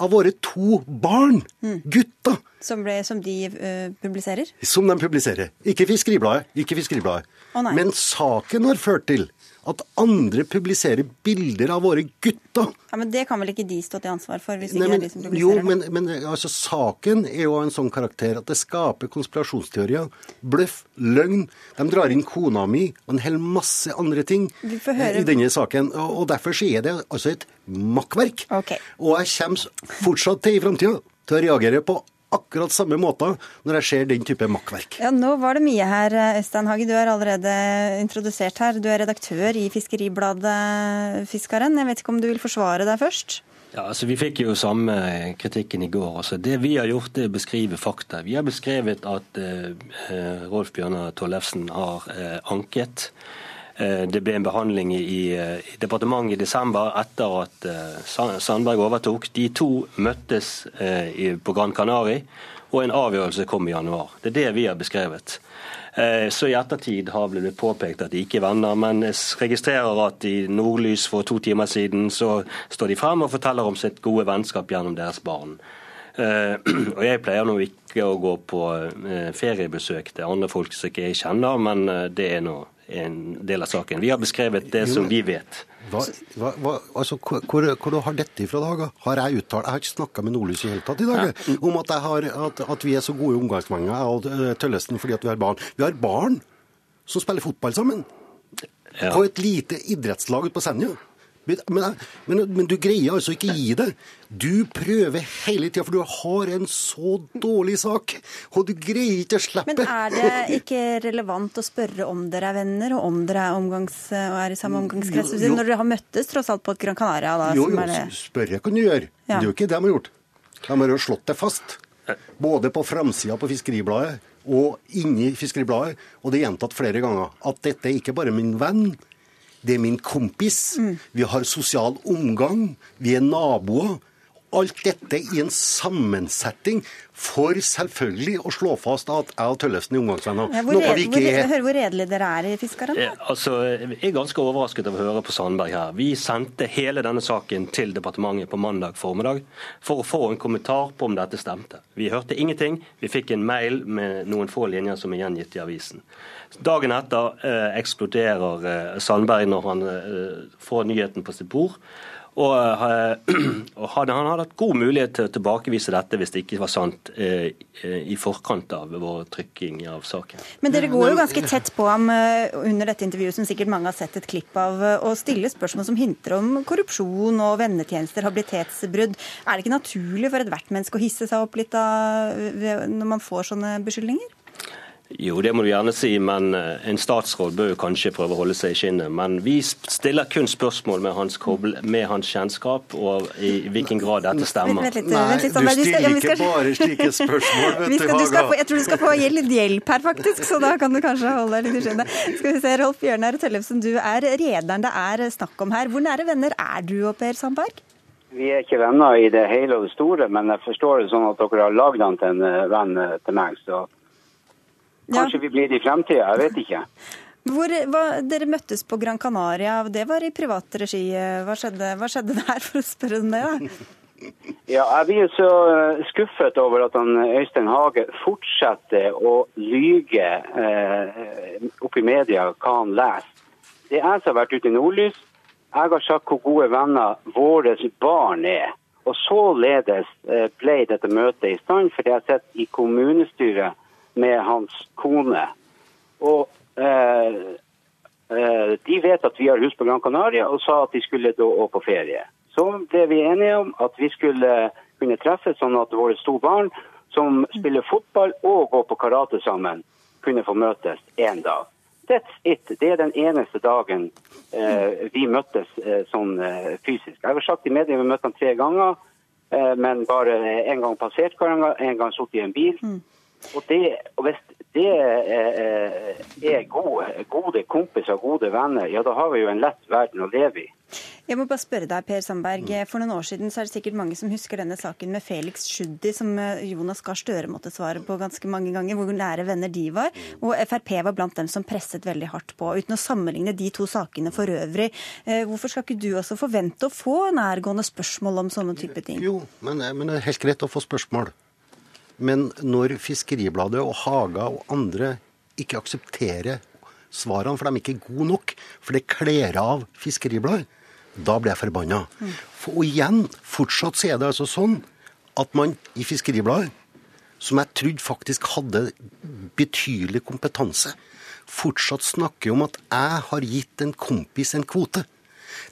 av våre to barn, gutta
Som, ble, som de uh, publiserer?
Som de publiserer. Ikke Fiskeribladet. Ikke Fiskeribladet.
Oh.
Men saken har ført til at andre publiserer bilder av våre gutter.
Ja, Men det kan vel ikke de stå til ansvar for? hvis ikke
Nei,
det er de som publiserer det?
men, men altså, saken er jo av en sånn karakter at det skaper konspirasjonsteorier. Bløff, løgn. De drar inn kona mi og en hel masse andre ting i denne saken. Og, derfor så er det altså et makkverk.
Okay.
Og jeg kommer fortsatt til i framtida til å reagere på akkurat samme måte når jeg ser den type makkverk.
Ja, Nå var det mye her, Øystein Hage. Du er allerede introdusert her. Du er redaktør i Fiskeribladet Fiskaren. Jeg vet ikke om du vil forsvare deg først?
Ja, altså Vi fikk jo samme kritikken i går. Altså, det vi har gjort, er å beskrive fakta. Vi har beskrevet at eh, Rolf Bjørnar Tollefsen har eh, anket. Eh, det ble en behandling i, i departementet i desember etter at eh, Sandberg overtok. De to møttes eh, på Gran Canaria, og en avgjørelse kom i januar. Det er det vi har beskrevet. Eh, Så i ettertid har blitt påpekt at de ikke er venner, men jeg registrerer at i Nordlys for to timer siden så står de frem og forteller om sitt gode vennskap gjennom deres barn. Eh, [CLEARS THROAT] Og jeg pleier nå ikke å gå på eh, feriebesøk til andre folk som ikke jeg kjenner, men eh, det er nå en del av saken. Vi har beskrevet det som vi vet.
Hva, hva, altså, hvor, hvor har dette ifra, Dag? Har jeg uttalt Jeg har ikke snakka med Nordlys i hele tatt i dag om at, har, at, at vi er så gode omgangsvenner, jeg og eh, Tøllesen, fordi at vi har barn. Vi har barn som spiller fotball sammen.
Ja.
På et lite idrettslag ute på Senja. Men, men, men, du greier altså ikke gi det. Du prøver hele tida, for du har en så dårlig sak. Og du greier ikke å slippe.
Men er det ikke relevant å spørre om dere er venner, og om dere er, omgangs, og er i samme omgangskrets?
Jo, jo.
Når dere har møttes tross alt på et Gran Canaria? Da,
Jo,
som
jo,
er det...
spørre kan du gjøre.
Ja.
det er jo ikke det de har gjort. De har jo slått det fast. Både på framsida på Fiskeribladet og inni Fiskeribladet. Og det er gjentatt flere ganger at dette er ikke bare min venn, det er min kompis. Vi har sosial omgang. Vi er naboer. Alt dette i en sammensetting for selvfølgelig å slå fast at jeg og Tøllefsen er omgangsvenner.
Ja, hvor,
Noe
red,
vi
hvor,
ikke er.
hør hvor redelige dere er i Fiskaren.
Eh, Altså, jeg er ganske overrasket over å høre på Sandberg her. Vi sendte hele denne saken til departementet på mandag formiddag for å få en kommentar på om dette stemte. Vi hørte ingenting. Vi fikk en mail med noen få linjer som er gjengitt i avisen. Dagen etter eh, eksploderer eh, Sandberg når han eh, får nyheten på sitt bord. Og, [CLEARS THROAT] og hadde, han hadde hatt god mulighet til å tilbakevise dette hvis det ikke var sant i forkant av vår trykking av saken.
Men dere går jo ganske tett på ham under dette intervjuet, som sikkert mange har sett et klipp av, og stiller spørsmål som hinter om korrupsjon og vennetjenester, habilitetsbrudd. Er det ikke naturlig for ethvert menneske å hisse seg opp litt da, når man får sånne beskyldninger?
Jo, det må du gjerne si, men eh, en statsråd bør jo kanskje prøve å holde seg i skinnet. Men vi stiller kun spørsmål med hans, koble, med hans kjennskap og i hvilken grad dette stemmer.
Vent
Nei,
vent litt,
du.
Skal-
stiller ikke bare slike spørsmål, vet [LAUGHS] du,
skal, du
Haga.
få, jeg tror du skal få litt hjelp her, faktisk, så da kan du kanskje holde deg litt i skinnet. Skal vi se, Rolf Bjørnar Tellefsen, du er rederen det er snakk om her. Hvor nære venner er du og Per Sandberg?
Vi er ikke venner i det hele og det store, men jeg forstår det sånn at dere har lagd han til en eh, venn eh, til meg. Så kanskje vi blir det i fremtida, jeg vet ikke.
Hvor, hva, dere møttes på Gran Canaria, det var i privat regi. Hva skjedde, hva skjedde der, for å spørre om det? da? [LAUGHS]
Ja, jeg blir så eh, skuffet over at han Øystein Hage fortsetter å lyge eh, opp i media hva han leser. Det er jeg som har vært ute i Nordlys. Jeg har sagt hvor gode venner våre barn er. Og således eh, ble dette møtet i stand, fordi jeg sitter i kommunestyret med hans kone. Og eh, eh, de vet at vi har hus på Gran Canaria, og sa at de skulle da òg på ferie. Så ble vi enige om at vi skulle kunne treffes sånn at våre to barn som spiller fotball og går på karate sammen, kunne få møtes én dag. That's it. Det er den eneste dagen eh, vi møttes eh, sånn eh, fysisk. Jeg har sagt i media vi møtte han tre ganger, eh, men bare en gang passert hverandre, en gang sittet i en bil. Og, det, og hvis det eh, er gode, gode kompiser, gode venner, ja da har vi jo en lett verden å leve i.
Jeg må bare spørre deg, Per Sandberg. For noen år siden så er det sikkert mange som husker denne saken med Felix Tschudi, som eh, Jonas Gahr Støre måtte svare på ganske mange ganger, hvor nære venner de var. Og Frp var blant dem som presset veldig hardt på. Uten å sammenligne de to sakene for øvrig, eh, hvorfor skal ikke du også forvente å få nærgående spørsmål om sånne type ting?
Jo, men, men det er helt greit å få spørsmål. Men når Fiskeribladet og Haga og andre ikke aksepterer svarene, for de er ikke gode nok, for det kler av Fiskeribladet, da blir jeg forbanna. For, og igjen, fortsatt så er det altså sånn at man i Fiskeribladet, som jeg trodde faktisk hadde betydelig kompetanse, fortsatt snakker om at jeg har gitt en kompis en kvote.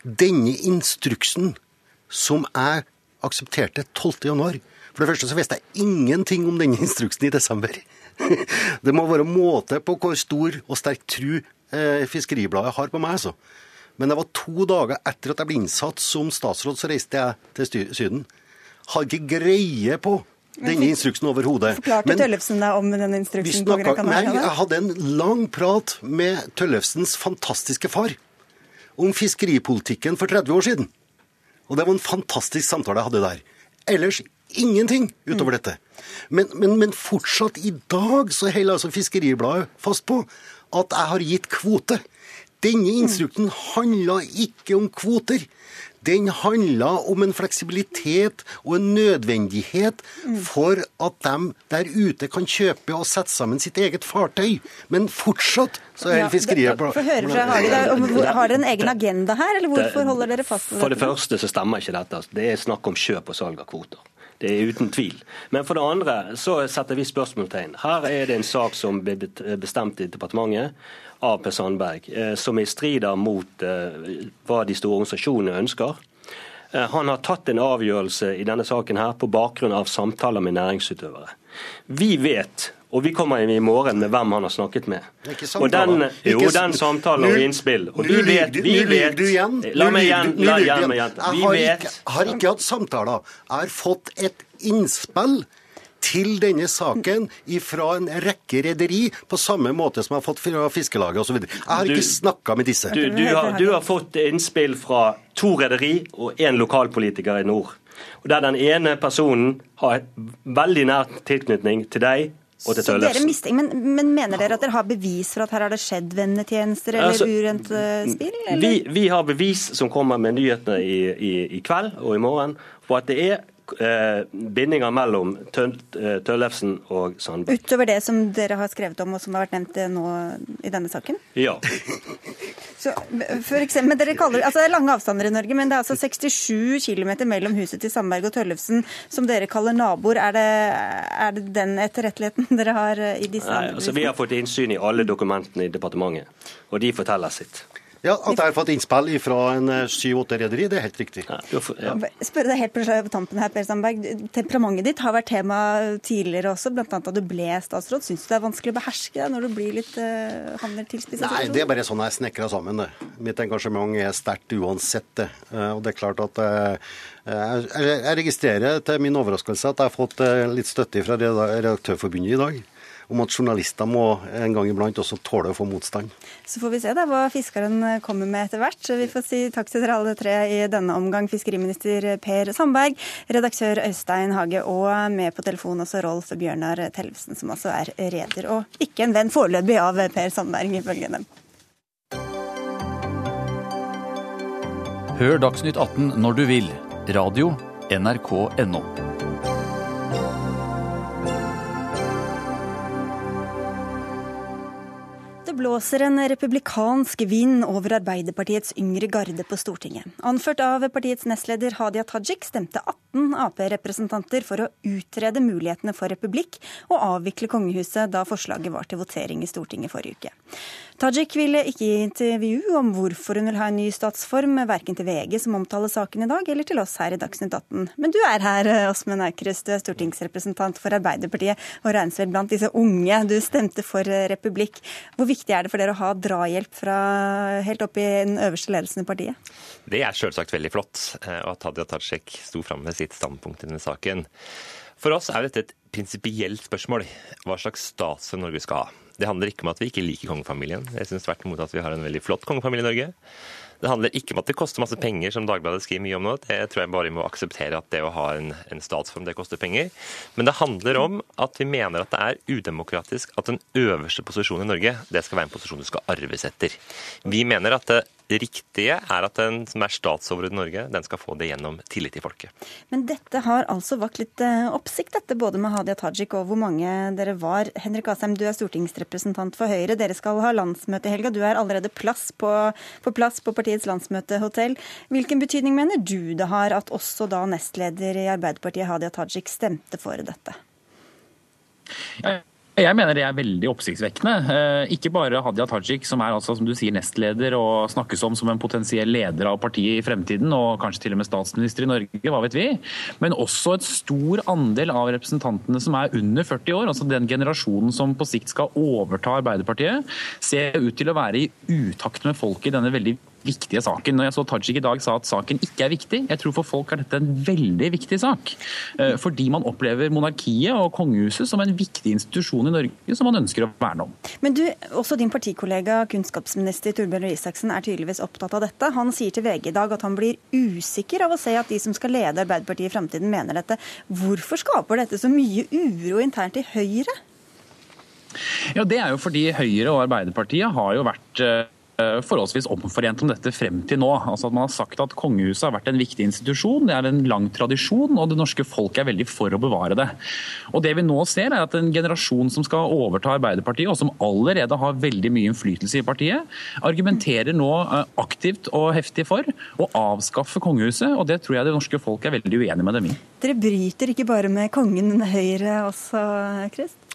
Denne instruksen som jeg aksepterte 12. For det første så visste jeg ingenting om denne instruksen i desember. [LAUGHS] Det må være måte på hvor stor og sterk tru eh, Fiskeribladet har på meg, altså. Men det var to dager etter at jeg ble innsatt som statsråd, så reiste jeg til Syden. Hadde ikke greie på denne instruksen overhodet.
Forklarte Tøllefsen deg om den instruksen?
på Gran Nei, jeg hadde en lang prat med Tøllefsens fantastiske far om fiskeripolitikken for 30 år siden. Og det var en fantastisk samtale jeg hadde der. Ellers ingenting utover dette. Men, men, men fortsatt i dag så holder altså Fiskeribladet fast på at jeg har gitt kvote. Denne instrukten handla ikke om kvoter. Den handla om en fleksibilitet og en nødvendighet for at de der ute kan kjøpe og sette sammen sitt eget fartøy. Men fortsatt så er ja, fiskeriet
Få høre fra Hage. Har dere en egen agenda her, eller hvorfor holder dere fast
på det? For det første så stemmer ikke dette. Det er snakk om kjøp og salg av kvoter. Det er uten tvil. Men for det andre så setter vi spørsmålstegn. Her er det en sak som ble bestemt i departementet av Per Sandberg, som i strider mot eh, hva de store organisasjonene ønsker. Eh, han har tatt en avgjørelse i denne saken her på bakgrunn av samtaler med næringsutøvere. Vi vet og vi kommer inn i morgen med hvem han har snakket med. Og den, jo, den samtalen og innspill. Og vi vet, vi vet La meg igjen, la igjen,
Vi vet Jeg har ikke hatt samtaler. Jeg har fått et innspill til denne saken fra en rekke rederi, på samme måte som jeg har fått fra Fiskelaget osv. Jeg har ikke snakka med disse.
Du, du, har, du, har, fått innspill fra to rederi og én lokalpolitiker i nord. Og Der den ene personen har veldig nær tilknytning til deg og til
Tøllefsen. Men, men, mener dere at dere har bevis for at her har det skjedd vennetjenester eller altså, urent spill? Eller?
Vi, vi, har bevis som kommer med nyhetene i, i, i kveld og i morgen, på at det er eh, bindinger mellom eh, Tøllefsen og Sandberg.
Utover det som dere har skrevet om og som har vært nevnt eh, nå i denne saken?
Ja. [LAUGHS]
Så, for eksempel, dere kaller, altså Det er lange avstander i Norge, men det er altså 67 km mellom huset til Sandberg og Tøllefsen som dere kaller naboer. Er det, er det den etterretteligheten [LAUGHS] dere har eh, i disse
Nei, altså Vi har fått innsyn i alle dokumentene i departementet, og de forteller sitt.
Ja, At jeg har fått innspill fra en eh, syv-åtte rederi, det er helt riktig. Ja,
ja. Spør deg helt på tampen her, Per Sandberg. Temperamentet ditt har vært tema tidligere også, bl.a. da du ble statsråd. Syns du det er vanskelig å beherske det når du blir litt uh, havner tilspissa?
Nei, det er bare sånn jeg snekrer sammen det. Mitt engasjement er sterkt uansett det. Uh, og det er klart at uh, jeg registrerer til min overraskelse at jeg har fått litt støtte fra Redaktørforbundet i dag om at journalister må en gang iblant også tåle å få motstand.
Så får vi se da hva fiskeren kommer med etter hvert. Vi får si takk til dere alle tre i denne omgang. Fiskeriminister Per Sandberg, redaktør Øystein Hage og med på telefon også Rolf Bjørnar Tellefsen, som altså er reder og ikke en venn foreløpig av Per Sandberg, ifølge dem.
Hør Dagsnytt 18 når du vil. Radio NRK.no.
blåser en republikansk vind over Arbeiderpartiets yngre garde på Stortinget. Anført av partiets nestleder Hadia Tajik stemte 18 Ap-representanter for å utrede mulighetene for republikk og avvikle kongehuset da forslaget var til votering i Stortinget forrige uke. Tajik ville ikke gi intervju om hvorfor hun vil ha en ny statsform, verken til VG, som omtaler saken i dag, eller til oss her i Dagsnytt 18. Men du er her, Åsmund Aukrust, stortingsrepresentant for Arbeiderpartiet og regnes vel blant disse unge. Du stemte for republikk. Hvor viktig er det for dere å ha drahjelp fra helt opp i den øverste ledelsen i partiet?
Det er selvsagt veldig flott og at Hadia Tajik sto fram med sitt standpunkt i denne saken. For oss er dette et prinsipielt spørsmål hva slags statsråd Norge skal ha. Det handler ikke om at vi ikke liker kongefamilien. Jeg syns tvert imot at vi har en veldig flott kongefamilie i Norge. Det handler ikke om at det koster masse penger, som Dagbladet skriver mye om nå. Det tror jeg bare vi må akseptere at det å ha en, en statsform, det koster penger. Men det handler om at vi mener at det er udemokratisk at den øverste posisjonen i Norge, det skal være en posisjon du skal arves etter. Vi mener at det riktige er at den som er statsoverhode i Norge, den skal få det gjennom tillit til folket.
Men dette har altså vakt litt eh, oppsikt, dette, både med Hadia Tajik og hvor mange dere var. Henrik Asheim, du er stortingsrepresentant for Høyre. Dere skal ha landsmøte i helga. Du er allerede plass på, på plass på partiets landsmøtehotell. Hvilken betydning mener du det har at også da nestleder i Arbeiderpartiet, Hadia Tajik, stemte for dette?
Jeg mener det er veldig oppsiktsvekkende. Eh, ikke bare Hadia Tajik, som er altså, som du sier, nestleder og snakkes om som en potensiell leder av partiet i fremtiden, og kanskje til og med statsminister i Norge, hva vet vi. Men også et stor andel av representantene som er under 40 år, altså den generasjonen som på sikt skal overta Arbeiderpartiet, ser ut til å være i utakt med folket i denne veldig viktige saken. Når jeg så Tajik i dag sa at saken ikke er viktig, jeg tror for folk er dette en veldig viktig sak. Eh, fordi man opplever monarkiet og kongehuset som en viktig institusjon i Norge som man ønsker å verne om.
Men du, også din partikollega kunnskapsminister Torbjørn Røe Isaksen er tydeligvis opptatt av dette. Han sier til VG i dag at han blir usikker av å se at de som skal lede Arbeiderpartiet i fremtiden mener dette. Hvorfor skaper dette så mye uro internt i Høyre?
Ja, Det er jo fordi Høyre og Arbeiderpartiet har jo vært Eh, forholdsvis omforent om dette frem til nå. Altså at Man har sagt at kongehuset har vært en viktig institusjon, det er en lang tradisjon, og det norske folk er veldig for å bevare det. Og Det vi nå ser er at En generasjon som skal overta Arbeiderpartiet, og som allerede har veldig mye innflytelse i partiet, argumenterer nå eh, aktivt og heftig for å avskaffe kongehuset. og Det tror jeg det norske folk er veldig uenig med dem i.
Dere bryter ikke bare med kongen Høyre også, Krist?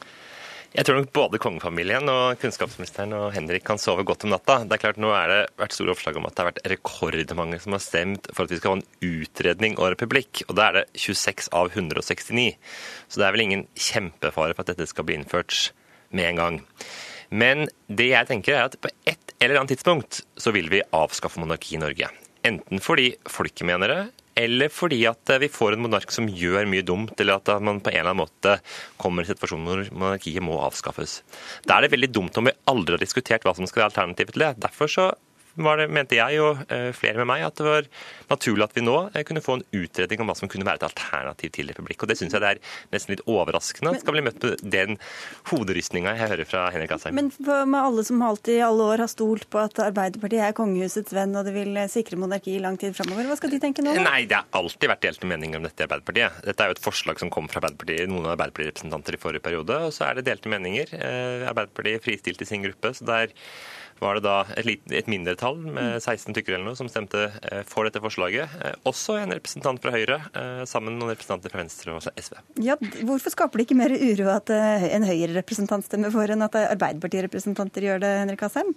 Jeg tror nok både kongefamilien og kunnskapsministeren og Henrik kan sove godt om natta. Det er klart Nå er det vært store oppslag om at det har vært rekordmange som har stemt for at vi skal ha en utredning og republikk. Og da er det 26 av 169. Så det er vel ingen kjempefare for at dette skal bli innført med en gang. Men det jeg tenker er at på et eller annet tidspunkt så vil vi avskaffe monarki i Norge. Enten fordi folket mener det, eller fordi at eh, vi får en monark som gjør mye dumt, eller at man på en eller annen måte kommer i situasjonen hvor monarkiet må avskaffes. Da er det veldig dumt om vi aldri har diskutert hva som skal være alternativet til det. Derfor så var det, mente jeg og eh, flere med meg at det var naturlig at vi nå eh, kunne få en utredning om hva som kunne være et alternativ til republikk. Og Det syns jeg det er nesten litt overraskende at skal bli møtt med den hoderystninga jeg hører fra Henrik Asheim.
Men med alle som alltid i alle år har stolt på at Arbeiderpartiet er kongehusets venn og det vil sikre monarki i lang tid framover, hva skal de tenke nå?
Nei, det har alltid vært delte meninger om dette i Arbeiderpartiet. Dette er jo et forslag som kom fra Arbeiderpartiet, noen av Arbeiderparti-representanter i forrige periode, og så er det delte meninger. Eh, Arbeiderpartiet fristilte sin gruppe. så det er var det da et, lite, et mindretall med 16 tykkere eller noe som stemte eh, for dette forslaget. Eh, også en representant fra Høyre, eh, sammen med noen representanter fra Venstre og SV.
Ja, Hvorfor skaper det ikke mer uro at en Høyre-representant stemmer for, enn at Arbeiderparti-representanter gjør det, Henrik Asheim?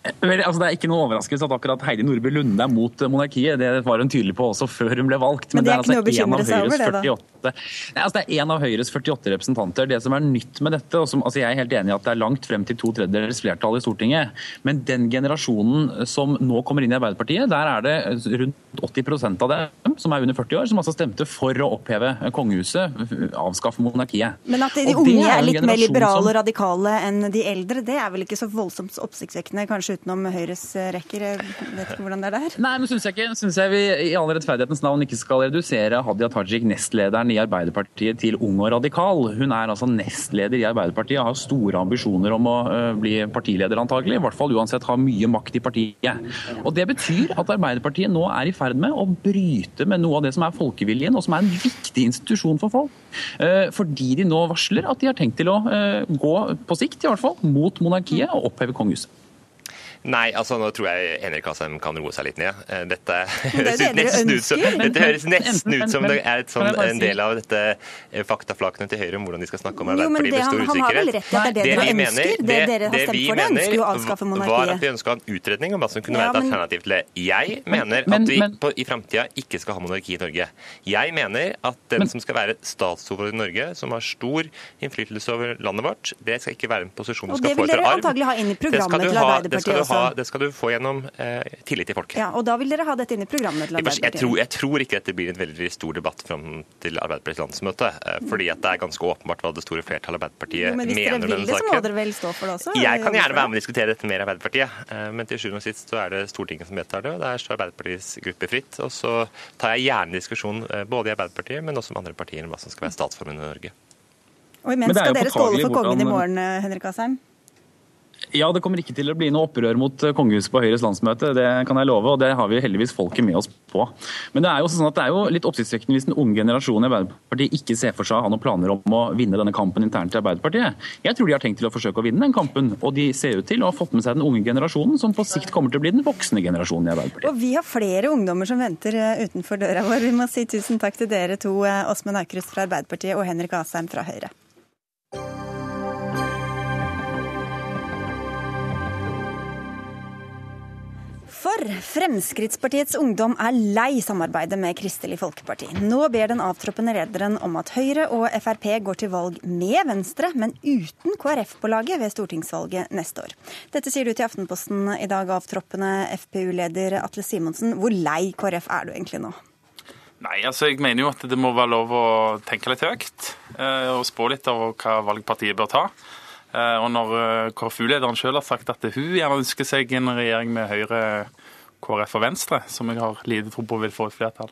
Vel, altså Det er ikke noe overraskelse at akkurat Heidi Nordby Lunde er mot monarkiet. Det var hun tydelig på også før hun ble valgt.
Men, det er, Men det er det?
Nei, altså Det er en av Høyres 48 representanter. Det som er nytt med dette, og som, altså Jeg er helt enig i at det er langt frem til to tredjedels flertall i Stortinget, men den generasjonen som nå kommer inn i Arbeiderpartiet, der er det rundt 80% av dem som er under 40 år, som altså stemte for å oppheve kongehuset, avskaffe monarkiet.
Men at de unge er, er litt mer liberale og radikale enn de eldre, det er vel ikke så voldsomt oppsiktsvekkende, kanskje utenom Høyres rekker? Jeg vet ikke hvordan det er der?
Nei, men syns jeg ikke. Syns jeg vi i all rettferdighetens navn ikke skal redusere Hadia Tajik, nestlederen i Arbeiderpartiet til ung og radikal. Hun er altså nestleder i Arbeiderpartiet og har store ambisjoner om å uh, bli partileder, antagelig. I hvert fall uansett ha mye makt i partiet. Og Det betyr at Arbeiderpartiet nå er i ferd med å bryte med noe av det som er folkeviljen, og som er en viktig institusjon for folk. Uh, fordi de nå varsler at de har tenkt til å gå, på sikt i hvert fall, mot monarkiet og oppheve kongehuset.
Nei, altså nå tror jeg Henrik Asheim kan roe seg litt ned. Dette, [LAUGHS] dette høres nesten ut som, dette høres nesten ut som det er sånn, en del av dette eh, faktaflakene til Høyre om hvordan de skal snakke om Arbeiderpartiet med stor usikkerhet. Han har vel rett
i at det er det dere ønsker? Det, det dere har stemt for, det ønsker jo å avskaffe monarkiet.
var at vi ønska en utredning om hva som kunne være et alternativ til det. Jeg mener at vi på, i framtida ikke skal ha monarki i Norge. Jeg mener at den som skal være statsoverhode i Norge, som har stor innflytelse over landet vårt, det skal ikke være en posisjon du skal få etter arv.
Og det vil dere antagelig ha inn i programmet til Arbeiderpartiet også?
Ha,
altså.
det skal du få gjennom eh, tillit til folket.
Ja, og da vil dere ha dette inn i programmet til
Jeg, jeg, tror, jeg tror ikke dette blir en veldig stor debatt fram til Arbeiderpartiets landsmøte. eh, Fordi at det er ganske åpenbart hva det store flertallet av Arbeiderpartiet
Jo, men hvis dere vil det, så må dere vel stå for det også?
Jeg kan gjerne være med og diskutere dette mer i Arbeiderpartiet, eh, men til sjuende og sist så er det Stortinget som vedtar det, og der står Arbeiderpartiets gruppe fritt. Og så tar jeg gjerne diskusjon eh, både i Arbeiderpartiet, men også med andre partier om hva som skal være statsformen i Norge.
Og imens skal dere skåle for kongen i morgen, Henrik Asheim.
Ja, det kommer ikke til å bli noe opprør mot eh, kongehuset på Høyres landsmøte, det kan jeg love, og det har vi heldigvis folket med oss på. Men det er jo sånn at det er jo litt oppsiktsvekkende hvis den unge generasjonen i Arbeiderpartiet ikke ser for seg å ha noen planer om å vinne denne kampen internt i Arbeiderpartiet. Jeg tror de har tenkt til å forsøke å vinne den kampen, og de ser ut til å ha fått med seg den unge generasjonen, som på sikt kommer til å bli den voksne generasjonen i Arbeiderpartiet.
Og vi har flere ungdommer som venter eh, utenfor døra vår. Vi må si tusen takk til dere to, eh, Åsmund Aukrust fra Arbeiderpartiet og Henrik Asheim fra Høyre. For Fremskrittspartiets ungdom er lei samarbeidet med Kristelig Folkeparti. Nå ber den avtroppende lederen om at Høyre og Frp går til valg med Venstre, men uten KrF på laget ved stortingsvalget neste år. Dette sier du til Aftenposten i dag, avtroppende FpU-leder Atle Simonsen. Hvor lei KrF er du egentlig nå?
Nei, altså jeg mener jo at det må være lov å tenke litt høyt eh, og spå litt over hva valgpartiet bør ta. Eh, Og når eh, KrFU-lederen selv har sagt at hun gjerne ønsker seg en regjering med Høyre, KrF og Venstre, som jeg har lite tro på vil få et flertall,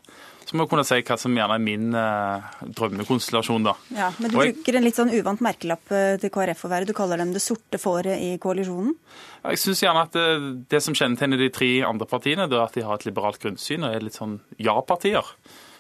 så må jeg kunne si hva som gjerne er min eh, drømmekonstellasjon, da.
Ja, Men du
jeg-
bruker en litt sånn uvant merkelapp eh, til KrF å være. Du kaller dem det sorte fåret i koalisjonen.
Jeg synes gjerne at det, det som kjennetegner de tre andre partiene, det er at de har et liberalt grunnsyn og er litt sånn ja-partier.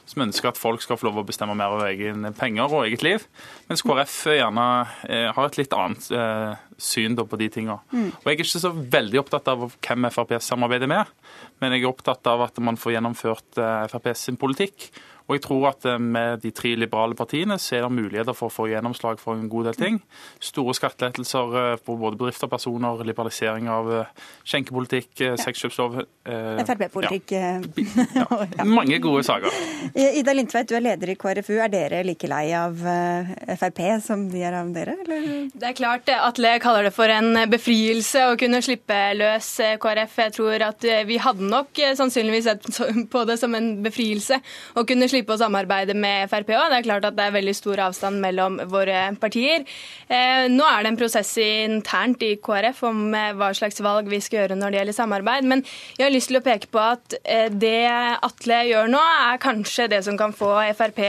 Som ønsker at folk skal få lov å bestemme mer over egen penger og eget liv. Mens KrF gjerne eh, har et litt annet eh, syn på de tinga.
Mm.
Og jeg er ikke så veldig opptatt av hvem Frp samarbeider med, men jeg er opptatt av at man får gjennomført eh, Frp sin politikk. Og jeg tror at eh, med de tre liberale partiene så er det muligheter for å få gjennomslag for en god del ting. Store skattelettelser eh, på både bedrifter og personer, liberalisering av eh, skjenkepolitikk, ja. sexkjøpslov. eh,
Frp-politikk. [LAUGHS]
ja. Mange gode saker.
Ida Lindtveit, du er leder i KrFU. Er dere like lei av Frp som de er av dere? Eller?
Det er klart Atle kaller det for en befrielse å kunne slippe løs KrF. Jeg tror at vi hadde nok sannsynligvis sett [LAUGHS] på det som en befrielse å kunne slippe å samarbeide med Frp òg. Det er klart at det er veldig stor avstand mellom våre partier. Eh, Nå er det en prosess internt i KrF om eh, hva slags valg vi skal gjøre når det gjelder samarbeid. Men jeg har lyst til å peke på at eh, det Atle gjør nå, er kanskje det som kan få Frp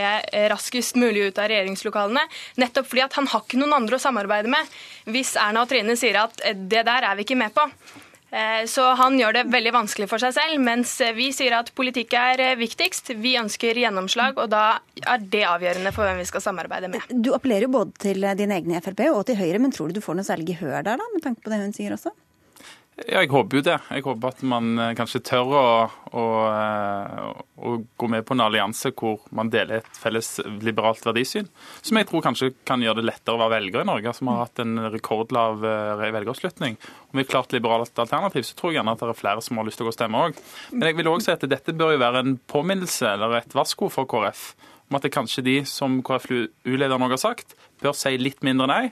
raskest mulig ut av regjeringslokalene. Nettopp fordi at han har ikke noen andre å samarbeide med. Hvis Erna og Trine sier at det der er vi ikke med på. Eh, Så han gjør det veldig vanskelig for seg selv, mens vi sier at politikk er eh, viktigst. Vi ønsker gjennomslag, og da er det avgjørende for hvem vi skal samarbeide med.
Du appellerer jo både til dine egne i Frp og til Høyre, men tror du du får noe særlig gehør der, da, med tanke på det hun sier også?
Ja, jeg håper jo det. Jeg håper at man eh, kanskje tør å, å, eh, å gå med på en allianse hvor man deler et felles liberalt verdisyn. Som jeg tror kanskje kan gjøre det lettere å være velger i Norge, som har hatt en rekordlav velgeravslutning. velgeroppslutning. Om vi har klart liberalt alternativ, så tror jeg gjerne at det er flere som har lyst til å gå og stemme òg. Men jeg vil òg si at dette bør jo være en påminnelse eller et varsko for KrF om at det kanskje de, som KrFU-lederen òg har sagt, bør si litt mindre nei.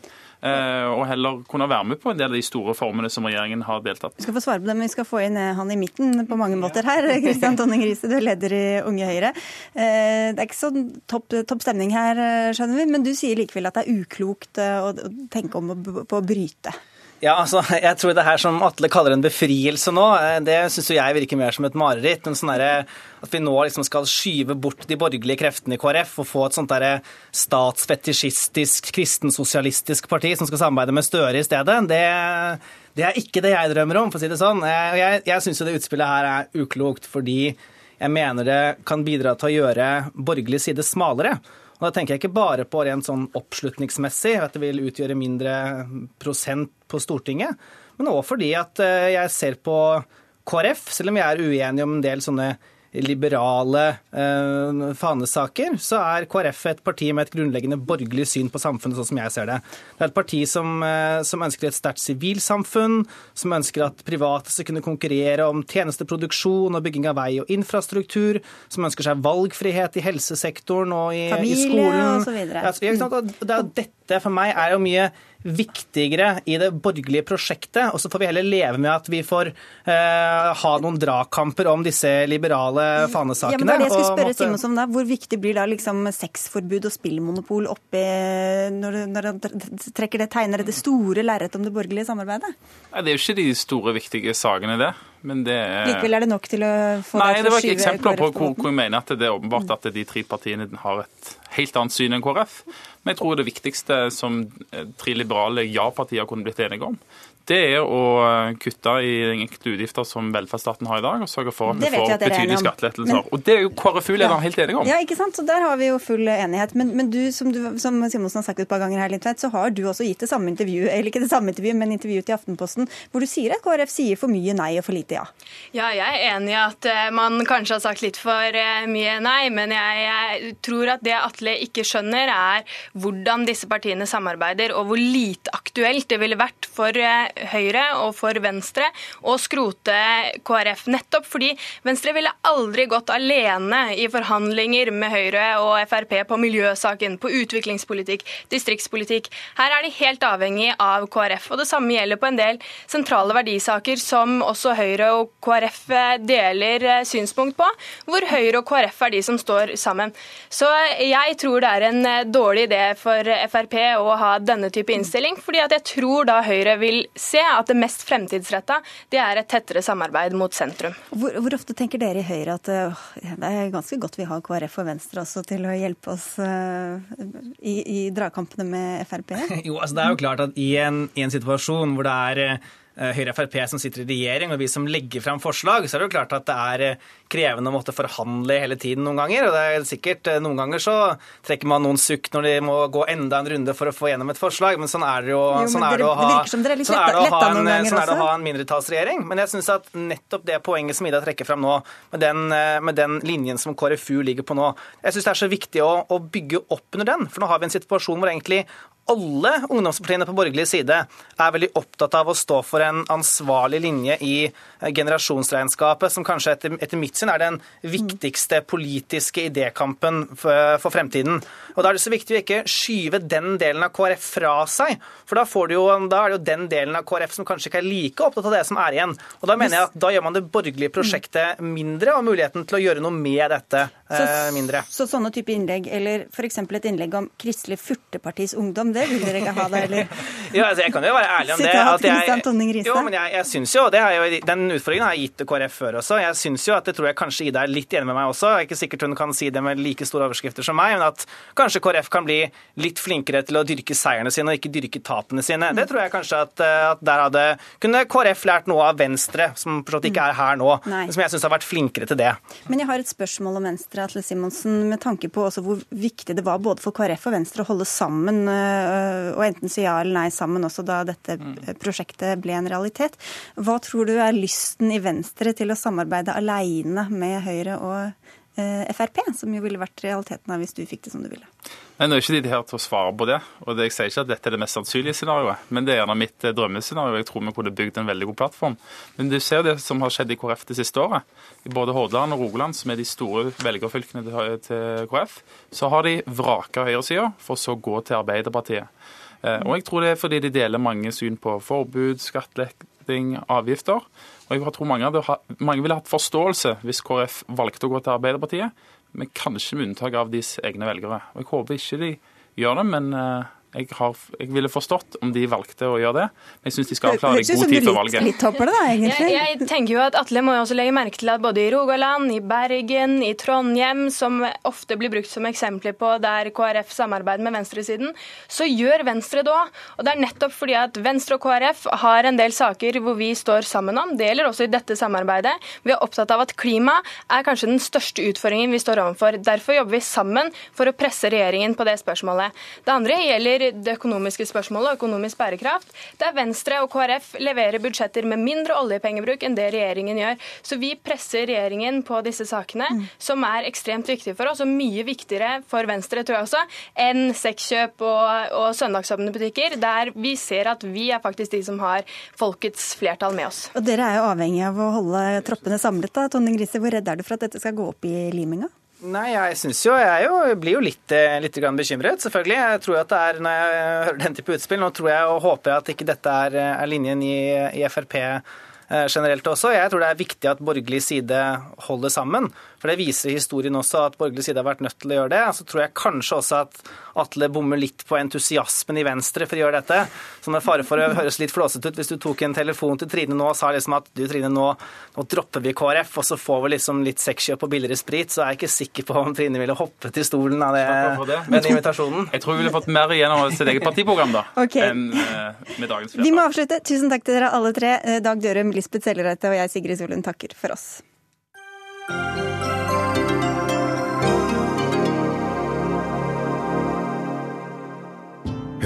Eh, Og heller kunne være med på en del av de store formene som regjeringen har deltatt
Vi skal få svare på det, men vi skal få inn eh, han i midten på mange måter her. [LAUGHS] Kristian Tonning Riise, du er leder i Unge Høyre. Eh, Det er ikke sånn topp, topp stemning her, skjønner vi, men du sier likevel at det er uklokt å å tenke om å, på å bryte.
Ja, altså, [LAUGHS] jeg tror det her som Atle kaller en befrielse nå, eh, det syns jeg virker mer som et mareritt. En sånn at vi nå liksom skal skyve bort de borgerlige kreftene i KrF og få et sånt derre statsfetisjistisk, kristensosialistisk parti som skal samarbeide med Støre i stedet. Det, det er ikke det jeg drømmer om, for å si det sånn. Eh, Jeg, jeg syns jo det utspillet her er uklokt fordi jeg mener det kan bidra til å gjøre borgerlig side smalere. Og Da tenker jeg ikke bare på rent sånn oppslutningsmessig, at det vil utgjøre mindre prosent på Stortinget, men òg fordi at eh, jeg ser på KrF, selv om jeg er uenig om en del sånne liberale eh, fanesaker, så er KrF et parti med et grunnleggende borgerlig syn på samfunnet, sånn som jeg ser det. Det er et parti som, eh, som ønsker et sterkt sivilsamfunn, som ønsker at private skal kunne konkurrere om tjenesteproduksjon og bygging av vei og infrastruktur, som ønsker seg valgfrihet i helsesektoren og i, i
Familie
skolen.
og så videre.
Ja, det er jo dette for meg er jo mye viktigere i det borgerlige prosjektet. Og så får vi heller leve med at vi får eh, ha noen dragkamper om disse liberale fanesakene.
Ja, men det det jeg skulle
og
spørre
måtte-
om, da. Hvor viktig blir da liksom sexforbud og spillmonopol oppi når, når han trekker det tegner det store lerretet om det borgerlige samarbeidet?
Nei, Det er jo ikke de store, viktige sakene, det. Men det er
Likevel er det nok til å få
Nei,
deg
det
til å
var ikke
skyve
eksempler på hvor, hvor jeg mener at det er åpenbart at de tre partiene har et helt annet syn enn KrF. Men jeg tror det viktigste som eh, tre liberale ja-partier kunne blitt enige om, det er å eh, kutte i enkelte utgifter som velferdsstaten har i dag, og sørge for at vi får
at er
betydelige skattelettelser.
Men-
Og det er jo KrFU-lederen helt enig om.
Ja, ikke sant? Så Der har vi jo full enighet. Men, men du, som, du, som Simonsen har sagt et par ganger her, Lindtveit, så har du også gitt det samme intervjuet, eller ikke det samme intervjuet, men intervjuet til Aftenposten, hvor du sier at KrF sier for mye nei og for lite ja.
Ja, jeg er enig i at eh, man kanskje har sagt litt for eh, mye nei, men jeg, jeg tror at det Atle ikke skjønner, er hvordan disse partiene samarbeider, og hvor lite aktuelt det ville vært for Høyre og for Venstre å skrote KrF. Nettopp fordi Venstre ville aldri gått alene i forhandlinger med Høyre og Frp på miljøsaken, på utviklingspolitikk, distriktspolitikk. Her er de helt avhengig av KrF. Og det samme gjelder på en del sentrale verdisaker som også Høyre og KrF deler eh, synspunkt på, hvor Høyre og KrF er de som står sammen. Så jeg tror det er en eh, dårlig idé for Frp å ha denne type innstilling, fordi at jeg tror da Høyre vil at det mest fremtidsretta, det er et tettere samarbeid mot sentrum.
Hvor, hvor ofte tenker dere i Høyre at øh, det er ganske godt vi har KrF og Venstre også til å hjelpe oss øh, i, i dragkampene med Frp? [LAUGHS]
Jo, altså Det er jo klart at i en, i en situasjon hvor det er eh, Høyre og Frp som sitter i regjering, og vi som legger fram forslag, så er det jo klart at det er eh, krevende å måtte forhandle hele tiden noen ganger. Og det er sikkert eh, noen ganger så trekker man noen sukk når de må gå enda en runde for å få gjennom et forslag, men sånn er det jo, sånn er det å ha,
dere litt
sånn er det å en, sånn er ha en mindretallsregjering. Men jeg syns at nettopp det poenget som Ida trekker fram nå, med den, eh, med den linjen som KrFU ligger på nå, jeg syns det er så viktig å, å bygge opp under den. For nå har vi en situasjon hvor egentlig alle ungdomspartiene på borgerlig side er veldig opptatt av å stå for en ansvarlig linje i eh, generasjonsregnskapet, som kanskje etter, etter mitt syn er den viktigste politiske idékampen for, for fremtiden. Og Da er det så viktig å ikke skyve den delen av KrF fra seg, for da, jo, da er det jo den delen av KrF som kanskje ikke er like opptatt av det som er igjen. Og Da mener jeg at da gjør man det borgerlige prosjektet mindre, og muligheten til å gjøre noe med dette eh, mindre.
Så sånne type innlegg, eller f.eks. et innlegg om Kristelig Furtepartis ungdom, det vil dere ikke ha da, eller? [LAUGHS]
Ja, altså jeg kan jo være ærlig om det. At jeg-. Jo, men jeg, jeg synes jo, det er jo, Den utfordringen har jeg gitt til KrF før også. Jeg synes jo at det tror jeg kanskje Ida er litt enig med meg også. Jeg er ikke sikkert hun kan si det med like store overskrifter som meg, men at kanskje KrF kan bli litt flinkere til å dyrke seierne sine og ikke dyrke tapene sine. Det tror jeg kanskje at, eh, at der hadde kunne KrF lært noe av Venstre, som forstått ikke er her nå,
Nei.
som jeg syns har vært flinkere til det.
Men jeg har et spørsmål om Venstre, Atle Simonsen, med tanke på også hvor viktig det var både for KrF og Venstre å holde sammen, øh, og enten si ja eller nei sammen også da dette prosjektet ble en realitet. Hva tror du er lysten i Venstre til å samarbeide aleine med Høyre og Frp, som jo ville vært realiteten av hvis du fikk det som du ville?
Nei, Nå er ikke de her til å svare på det, og det, jeg sier ikke at dette er det mest sannsynlige scenarioet, men det er gjerne mitt eh, drømmescenario. Jeg tror vi kunne bygd en veldig god plattform. Men du ser det som har skjedd i KrF det siste året. I både Hordaland og Rogaland, som er de store velgerfylkene til, til KrF, så har de vraka høyresida for så å gå til Arbeiderpartiet. Eh, Og jeg tror det er fordi de deler mange syn på forbud, skattletting, avgifter. Og jeg tror mange, hadde, mange ville hatt forståelse hvis KrF valgte å gå til Arbeiderpartiet, men kanskje med unntak av deres egne velgere. Og Jeg håper ikke de gjør det, men eh, jeg, har, jeg ville forstått om de valgte å gjøre det. Men jeg syns de skal avklare i god tid før valget.
litt litt da.
Jeg, jeg tenker jo at Atle må jo også legge merke til at både i Rogaland, i Bergen, i Trondheim, som ofte blir brukt som eksempler på der KrF samarbeider med venstresiden, så gjør Venstre det òg. Og det er nettopp fordi at Venstre og KrF har en del saker hvor vi står sammen om. Det gjelder også i dette samarbeidet. Vi er opptatt av at klima er kanskje den største utfordringen vi står overfor. Derfor jobber vi sammen for å presse regjeringen på det spørsmålet. Det andre gjelder det økonomiske spørsmålet og økonomisk bærekraft, der Venstre og KrF leverer budsjetter med mindre oljepengebruk enn det regjeringen gjør. Så vi presser regjeringen på disse sakene, som er ekstremt viktige for oss, og mye viktigere for Venstre, tror jeg også, enn sexkjøp og, og søndagsåpne butikker, der vi ser at vi er faktisk de som har folkets flertall med oss.
Og dere er jo avhengig av å holde troppene samlet. da. Tonning Grise, hvor redd er du for at dette skal gå opp i liminga?
Nei, jeg synes jo Jeg jo, blir jo litt, eh, litt bekymret, selvfølgelig. Jeg tror at det er, Når jeg hører den type utspill, nå tror jeg og håper jeg at ikke dette er, er linjen i, i Frp generelt også. Jeg tror det er viktig at borgerlig side holder sammen. For det viser historien også at borgerlig side har vært nødt til å gjøre det. Så tror jeg kanskje også at Atle bommer litt på entusiasmen i Venstre for å gjøre dette. Så med fare for å høres litt flåsete ut, hvis du tok en telefon til Trine nå og sa liksom at du Trine, nå, nå dropper vi KrF, og så får vi liksom litt sexkjøp og billigere sprit, så er jeg ikke sikker på om Trine ville hoppet i stolen av det, det. den invitasjonen.
Jeg tror vi ville fått mer igjennom sitt eget partiprogram da,
okay.
enn eh, med dagens flertall.
Vi må avslutte. Tusen takk til dere alle tre. Eh, Dag Dørum, Lisbeth Sellereite og jeg, Sigrid Solund, takker for oss.